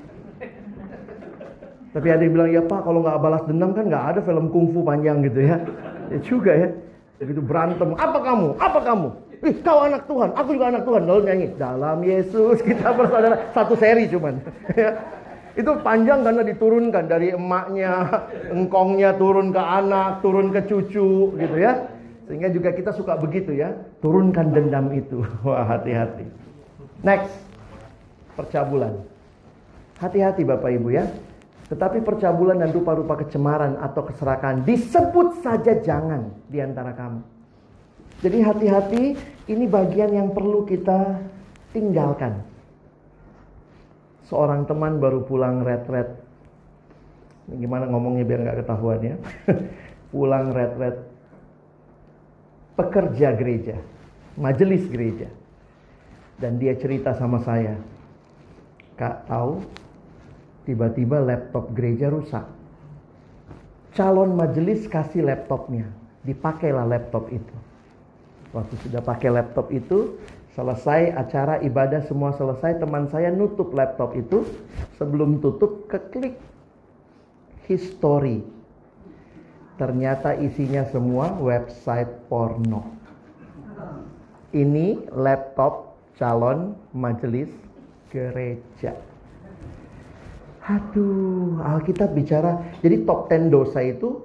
Speaker 1: Tapi ada yang bilang, ya Pak kalau nggak balas dendam kan nggak ada film kungfu panjang gitu ya. Ya juga ya. Begitu berantem, apa kamu? Apa kamu? Ih, kau anak Tuhan, aku juga anak Tuhan. Lalu nyanyi, dalam Yesus kita bersaudara. Satu seri cuman. Itu panjang karena diturunkan dari emaknya, engkongnya turun ke anak, turun ke cucu gitu ya. Sehingga juga kita suka begitu ya. Turunkan dendam itu. Wah hati-hati. Next. Percabulan. Hati-hati Bapak Ibu ya. Tetapi percabulan dan rupa-rupa kecemaran atau keserakan disebut saja jangan di antara kamu. Jadi hati-hati, ini bagian yang perlu kita tinggalkan. Seorang teman baru pulang retret. Gimana ngomongnya biar nggak ketahuan ya. pulang retret pekerja gereja, majelis gereja. Dan dia cerita sama saya, Kak tahu Tiba-tiba laptop gereja rusak. Calon majelis kasih laptopnya. Dipakailah laptop itu. Waktu sudah pakai laptop itu, selesai acara ibadah semua selesai, teman saya nutup laptop itu. Sebelum tutup, keklik history. Ternyata isinya semua website porno. Ini laptop calon majelis gereja. Aduh, Alkitab bicara. Jadi top 10 dosa itu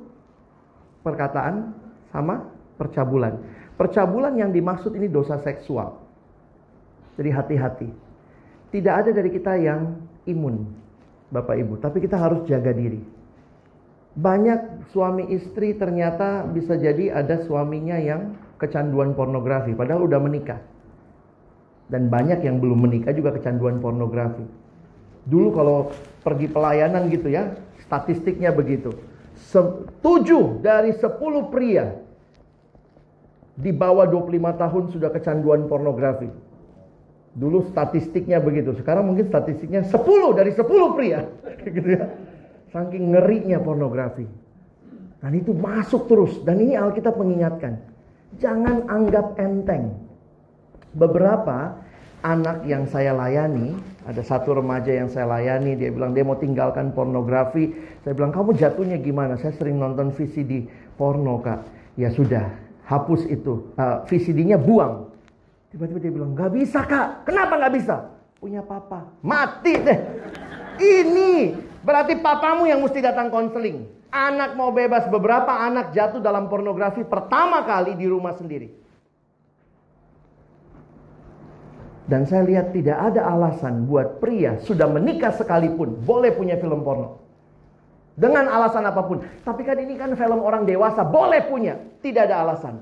Speaker 1: perkataan sama percabulan. Percabulan yang dimaksud ini dosa seksual. Jadi hati-hati. Tidak ada dari kita yang imun, Bapak Ibu, tapi kita harus jaga diri. Banyak suami istri ternyata bisa jadi ada suaminya yang kecanduan pornografi, padahal udah menikah. Dan banyak yang belum menikah juga kecanduan pornografi. Dulu kalau pergi pelayanan gitu ya, statistiknya begitu. Tujuh dari sepuluh pria di bawah 25 tahun sudah kecanduan pornografi. Dulu statistiknya begitu, sekarang mungkin statistiknya 10 dari 10 pria. gitu ya. Saking ngerinya pornografi. Dan itu masuk terus. Dan ini Alkitab mengingatkan. Jangan anggap enteng. Beberapa anak yang saya layani, ada satu remaja yang saya layani, dia bilang dia mau tinggalkan pornografi. Saya bilang, kamu jatuhnya gimana? Saya sering nonton VCD porno, Kak. Ya sudah, hapus itu. Uh, VCD-nya buang. Tiba-tiba dia bilang, gak bisa, Kak. Kenapa gak bisa? Punya papa. Mati deh. Ini berarti papamu yang mesti datang konseling. Anak mau bebas. Beberapa anak jatuh dalam pornografi pertama kali di rumah sendiri. Dan saya lihat tidak ada alasan buat pria sudah menikah sekalipun boleh punya film porno. Dengan alasan apa pun. Tapi kan ini kan film orang dewasa, boleh punya. Tidak ada alasan.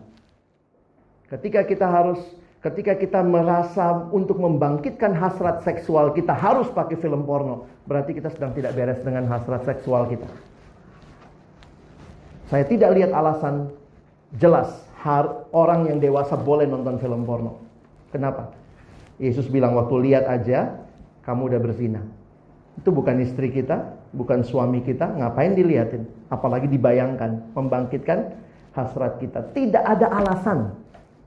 Speaker 1: Ketika kita harus, ketika kita merasa untuk membangkitkan hasrat seksual kita harus pakai film porno. Berarti kita sedang tidak beres dengan hasrat seksual kita. Saya tidak lihat alasan jelas orang yang dewasa boleh nonton film porno. Kenapa? Yesus bilang waktu lihat aja kamu udah berzina. Itu bukan istri kita, bukan suami kita, ngapain dilihatin? Apalagi dibayangkan, membangkitkan hasrat kita. Tidak ada alasan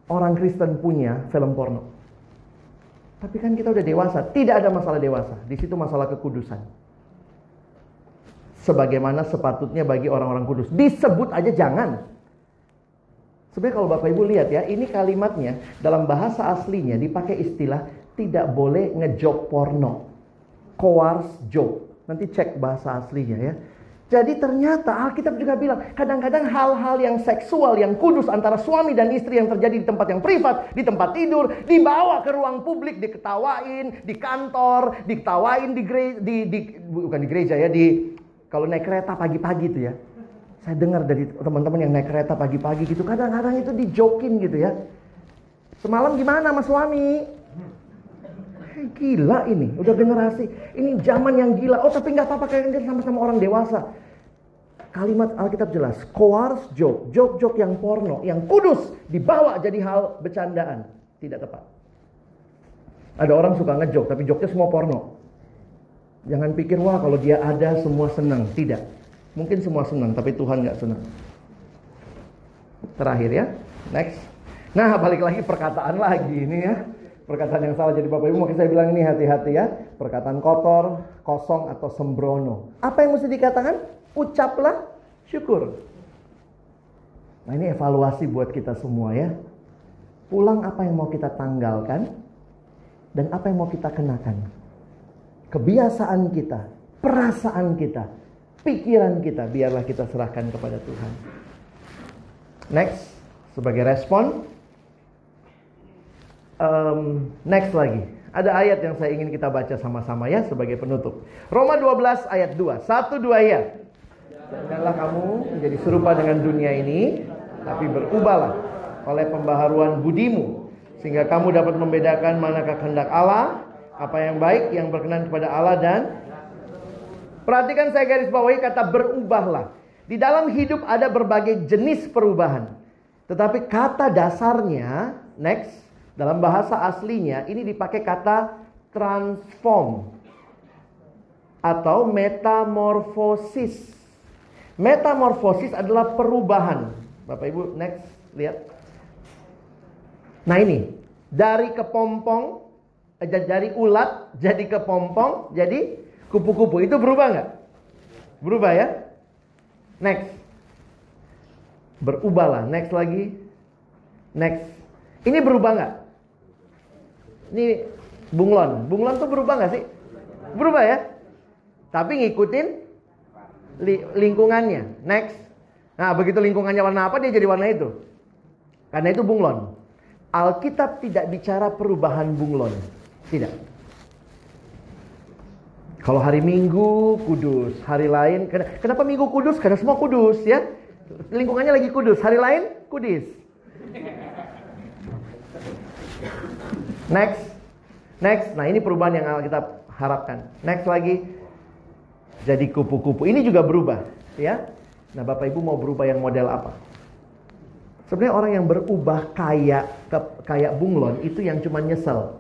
Speaker 1: orang Kristen punya film porno. Tapi kan kita udah dewasa, tidak ada masalah dewasa. Di situ masalah kekudusan. Sebagaimana sepatutnya bagi orang-orang kudus. Disebut aja jangan. Sebenarnya kalau Bapak Ibu lihat ya, ini kalimatnya dalam bahasa aslinya dipakai istilah tidak boleh ngejok porno. Coerce joke. Nanti cek bahasa aslinya ya. Jadi ternyata Alkitab juga bilang, kadang-kadang hal-hal yang seksual, yang kudus antara suami dan istri yang terjadi di tempat yang privat, di tempat tidur, dibawa ke ruang publik, diketawain, di kantor, diketawain di, gereja, di, di bukan di gereja ya, di kalau naik kereta pagi-pagi itu ya. Saya dengar dari teman-teman yang naik kereta pagi-pagi gitu, kadang-kadang itu dijokin gitu ya. Semalam gimana mas suami? Gila ini, udah generasi. Ini zaman yang gila. Oh tapi nggak apa-apa kayak sama-sama orang dewasa. Kalimat Alkitab jelas, coerce joke, joke-joke yang porno, yang kudus dibawa jadi hal bercandaan, tidak tepat. Ada orang suka ngejok, tapi joknya semua porno. Jangan pikir wah kalau dia ada semua senang, tidak. Mungkin semua senang, tapi Tuhan nggak senang. Terakhir ya, next. Nah, balik lagi perkataan lagi ini ya. Perkataan yang salah jadi Bapak Ibu makanya saya bilang ini hati-hati ya. Perkataan kotor, kosong atau sembrono. Apa yang mesti dikatakan? Ucaplah syukur. Nah, ini evaluasi buat kita semua ya. Pulang apa yang mau kita tanggalkan dan apa yang mau kita kenakan. Kebiasaan kita, perasaan kita, pikiran kita biarlah kita serahkan kepada Tuhan. Next, sebagai respon, um, next lagi. Ada ayat yang saya ingin kita baca sama-sama ya sebagai penutup. Roma 12 ayat 2. Satu dua ya. Janganlah kamu menjadi serupa dengan dunia ini, tapi berubahlah oleh pembaharuan budimu sehingga kamu dapat membedakan manakah kehendak Allah, apa yang baik, yang berkenan kepada Allah dan Perhatikan saya garis bawahi kata berubahlah. Di dalam hidup ada berbagai jenis perubahan. Tetapi kata dasarnya, next, dalam bahasa aslinya ini dipakai kata transform atau metamorfosis. Metamorfosis adalah perubahan. Bapak Ibu, next, lihat. Nah ini, dari kepompong, eh, dari ulat jadi kepompong, jadi Kupu-kupu itu berubah nggak? Berubah ya? Next. Berubahlah. Next lagi. Next. Ini berubah nggak? Ini bunglon. Bunglon tuh berubah nggak sih? Berubah ya? Tapi ngikutin li lingkungannya. Next. Nah begitu lingkungannya warna apa dia jadi warna itu. Karena itu bunglon. Alkitab tidak bicara perubahan bunglon. Tidak. Kalau hari Minggu kudus, hari lain kenapa Minggu kudus? Karena semua kudus ya. Lingkungannya lagi kudus, hari lain kudis. Next. Next. Nah, ini perubahan yang kita harapkan. Next lagi. Jadi kupu-kupu. Ini juga berubah, ya. Nah, Bapak Ibu mau berubah yang model apa? Sebenarnya orang yang berubah kayak kayak bunglon itu yang cuma nyesel.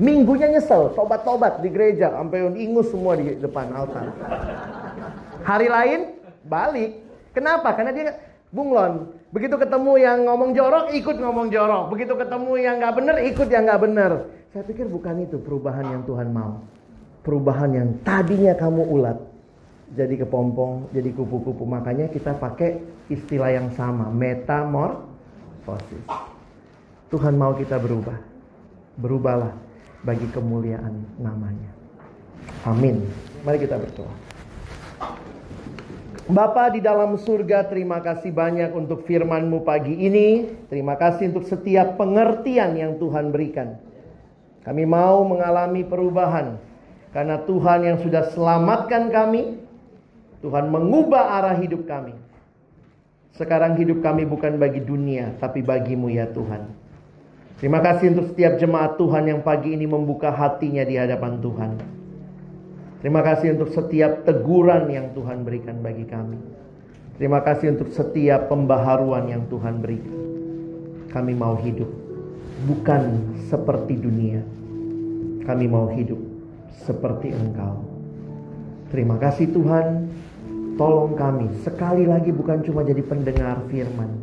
Speaker 1: Minggunya nyesel, tobat-tobat di gereja sampai ingus semua di depan altar. Hari lain balik. Kenapa? Karena dia bunglon. Begitu ketemu yang ngomong jorok, ikut ngomong jorok. Begitu ketemu yang nggak bener, ikut yang nggak bener. Saya pikir bukan itu perubahan yang Tuhan mau. Perubahan yang tadinya kamu ulat, jadi kepompong, jadi kupu-kupu. Makanya kita pakai istilah yang sama, metamorfosis. Tuhan mau kita berubah. Berubahlah bagi kemuliaan namanya. Amin. Mari kita berdoa. Bapa di dalam surga, terima kasih banyak untuk firman-Mu pagi ini. Terima kasih untuk setiap pengertian yang Tuhan berikan. Kami mau mengalami perubahan karena Tuhan yang sudah selamatkan kami, Tuhan mengubah arah hidup kami. Sekarang hidup kami bukan bagi dunia, tapi bagimu ya Tuhan. Terima kasih untuk setiap jemaat Tuhan yang pagi ini membuka hatinya di hadapan Tuhan. Terima kasih untuk setiap teguran yang Tuhan berikan bagi kami. Terima kasih untuk setiap pembaharuan yang Tuhan berikan. Kami mau hidup bukan seperti dunia. Kami mau hidup seperti Engkau. Terima kasih Tuhan. Tolong kami sekali lagi bukan cuma jadi pendengar firman.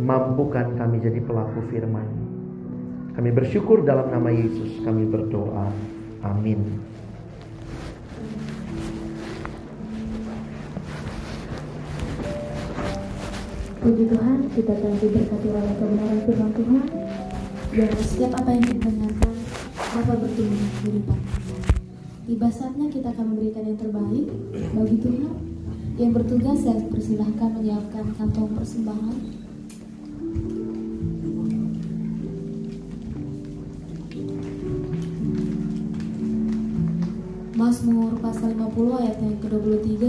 Speaker 1: Mampukan kami jadi pelaku firman. Kami bersyukur dalam nama Yesus kami berdoa. Amin.
Speaker 2: Puji Tuhan, kita telah diberkati oleh kebenaran firman Tuhan. Dan setiap apa yang kita dengarkan dapat bertumbuh kehidupan kita. Tiba saatnya kita akan memberikan yang terbaik bagi Tuhan yang bertugas saya persilahkan menyiapkan kantong persembahan. Mazmur pasal 50 ayat yang ke-23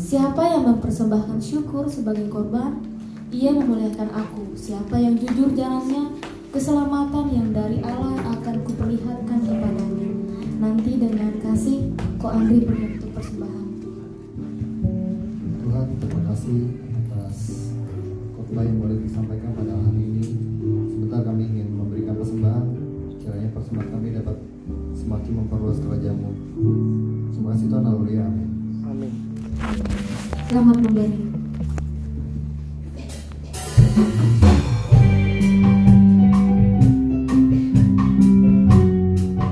Speaker 2: Siapa yang mempersembahkan syukur sebagai korban Ia memuliakan aku. Siapa yang jujur jalannya Keselamatan yang dari Allah akan kuperlihatkan kepadanya. Nanti dengan kasih Ko Andri berbentuk persembahan.
Speaker 3: Kasih atas khotbah yang boleh disampaikan pada hari ini. Sebentar kami ingin memberikan persembahan, kiranya persembahan kami dapat semakin memperluas kerajaanmu. Terima kasih Tuhan, haleluya.
Speaker 1: Amin.
Speaker 2: Selamat memberi.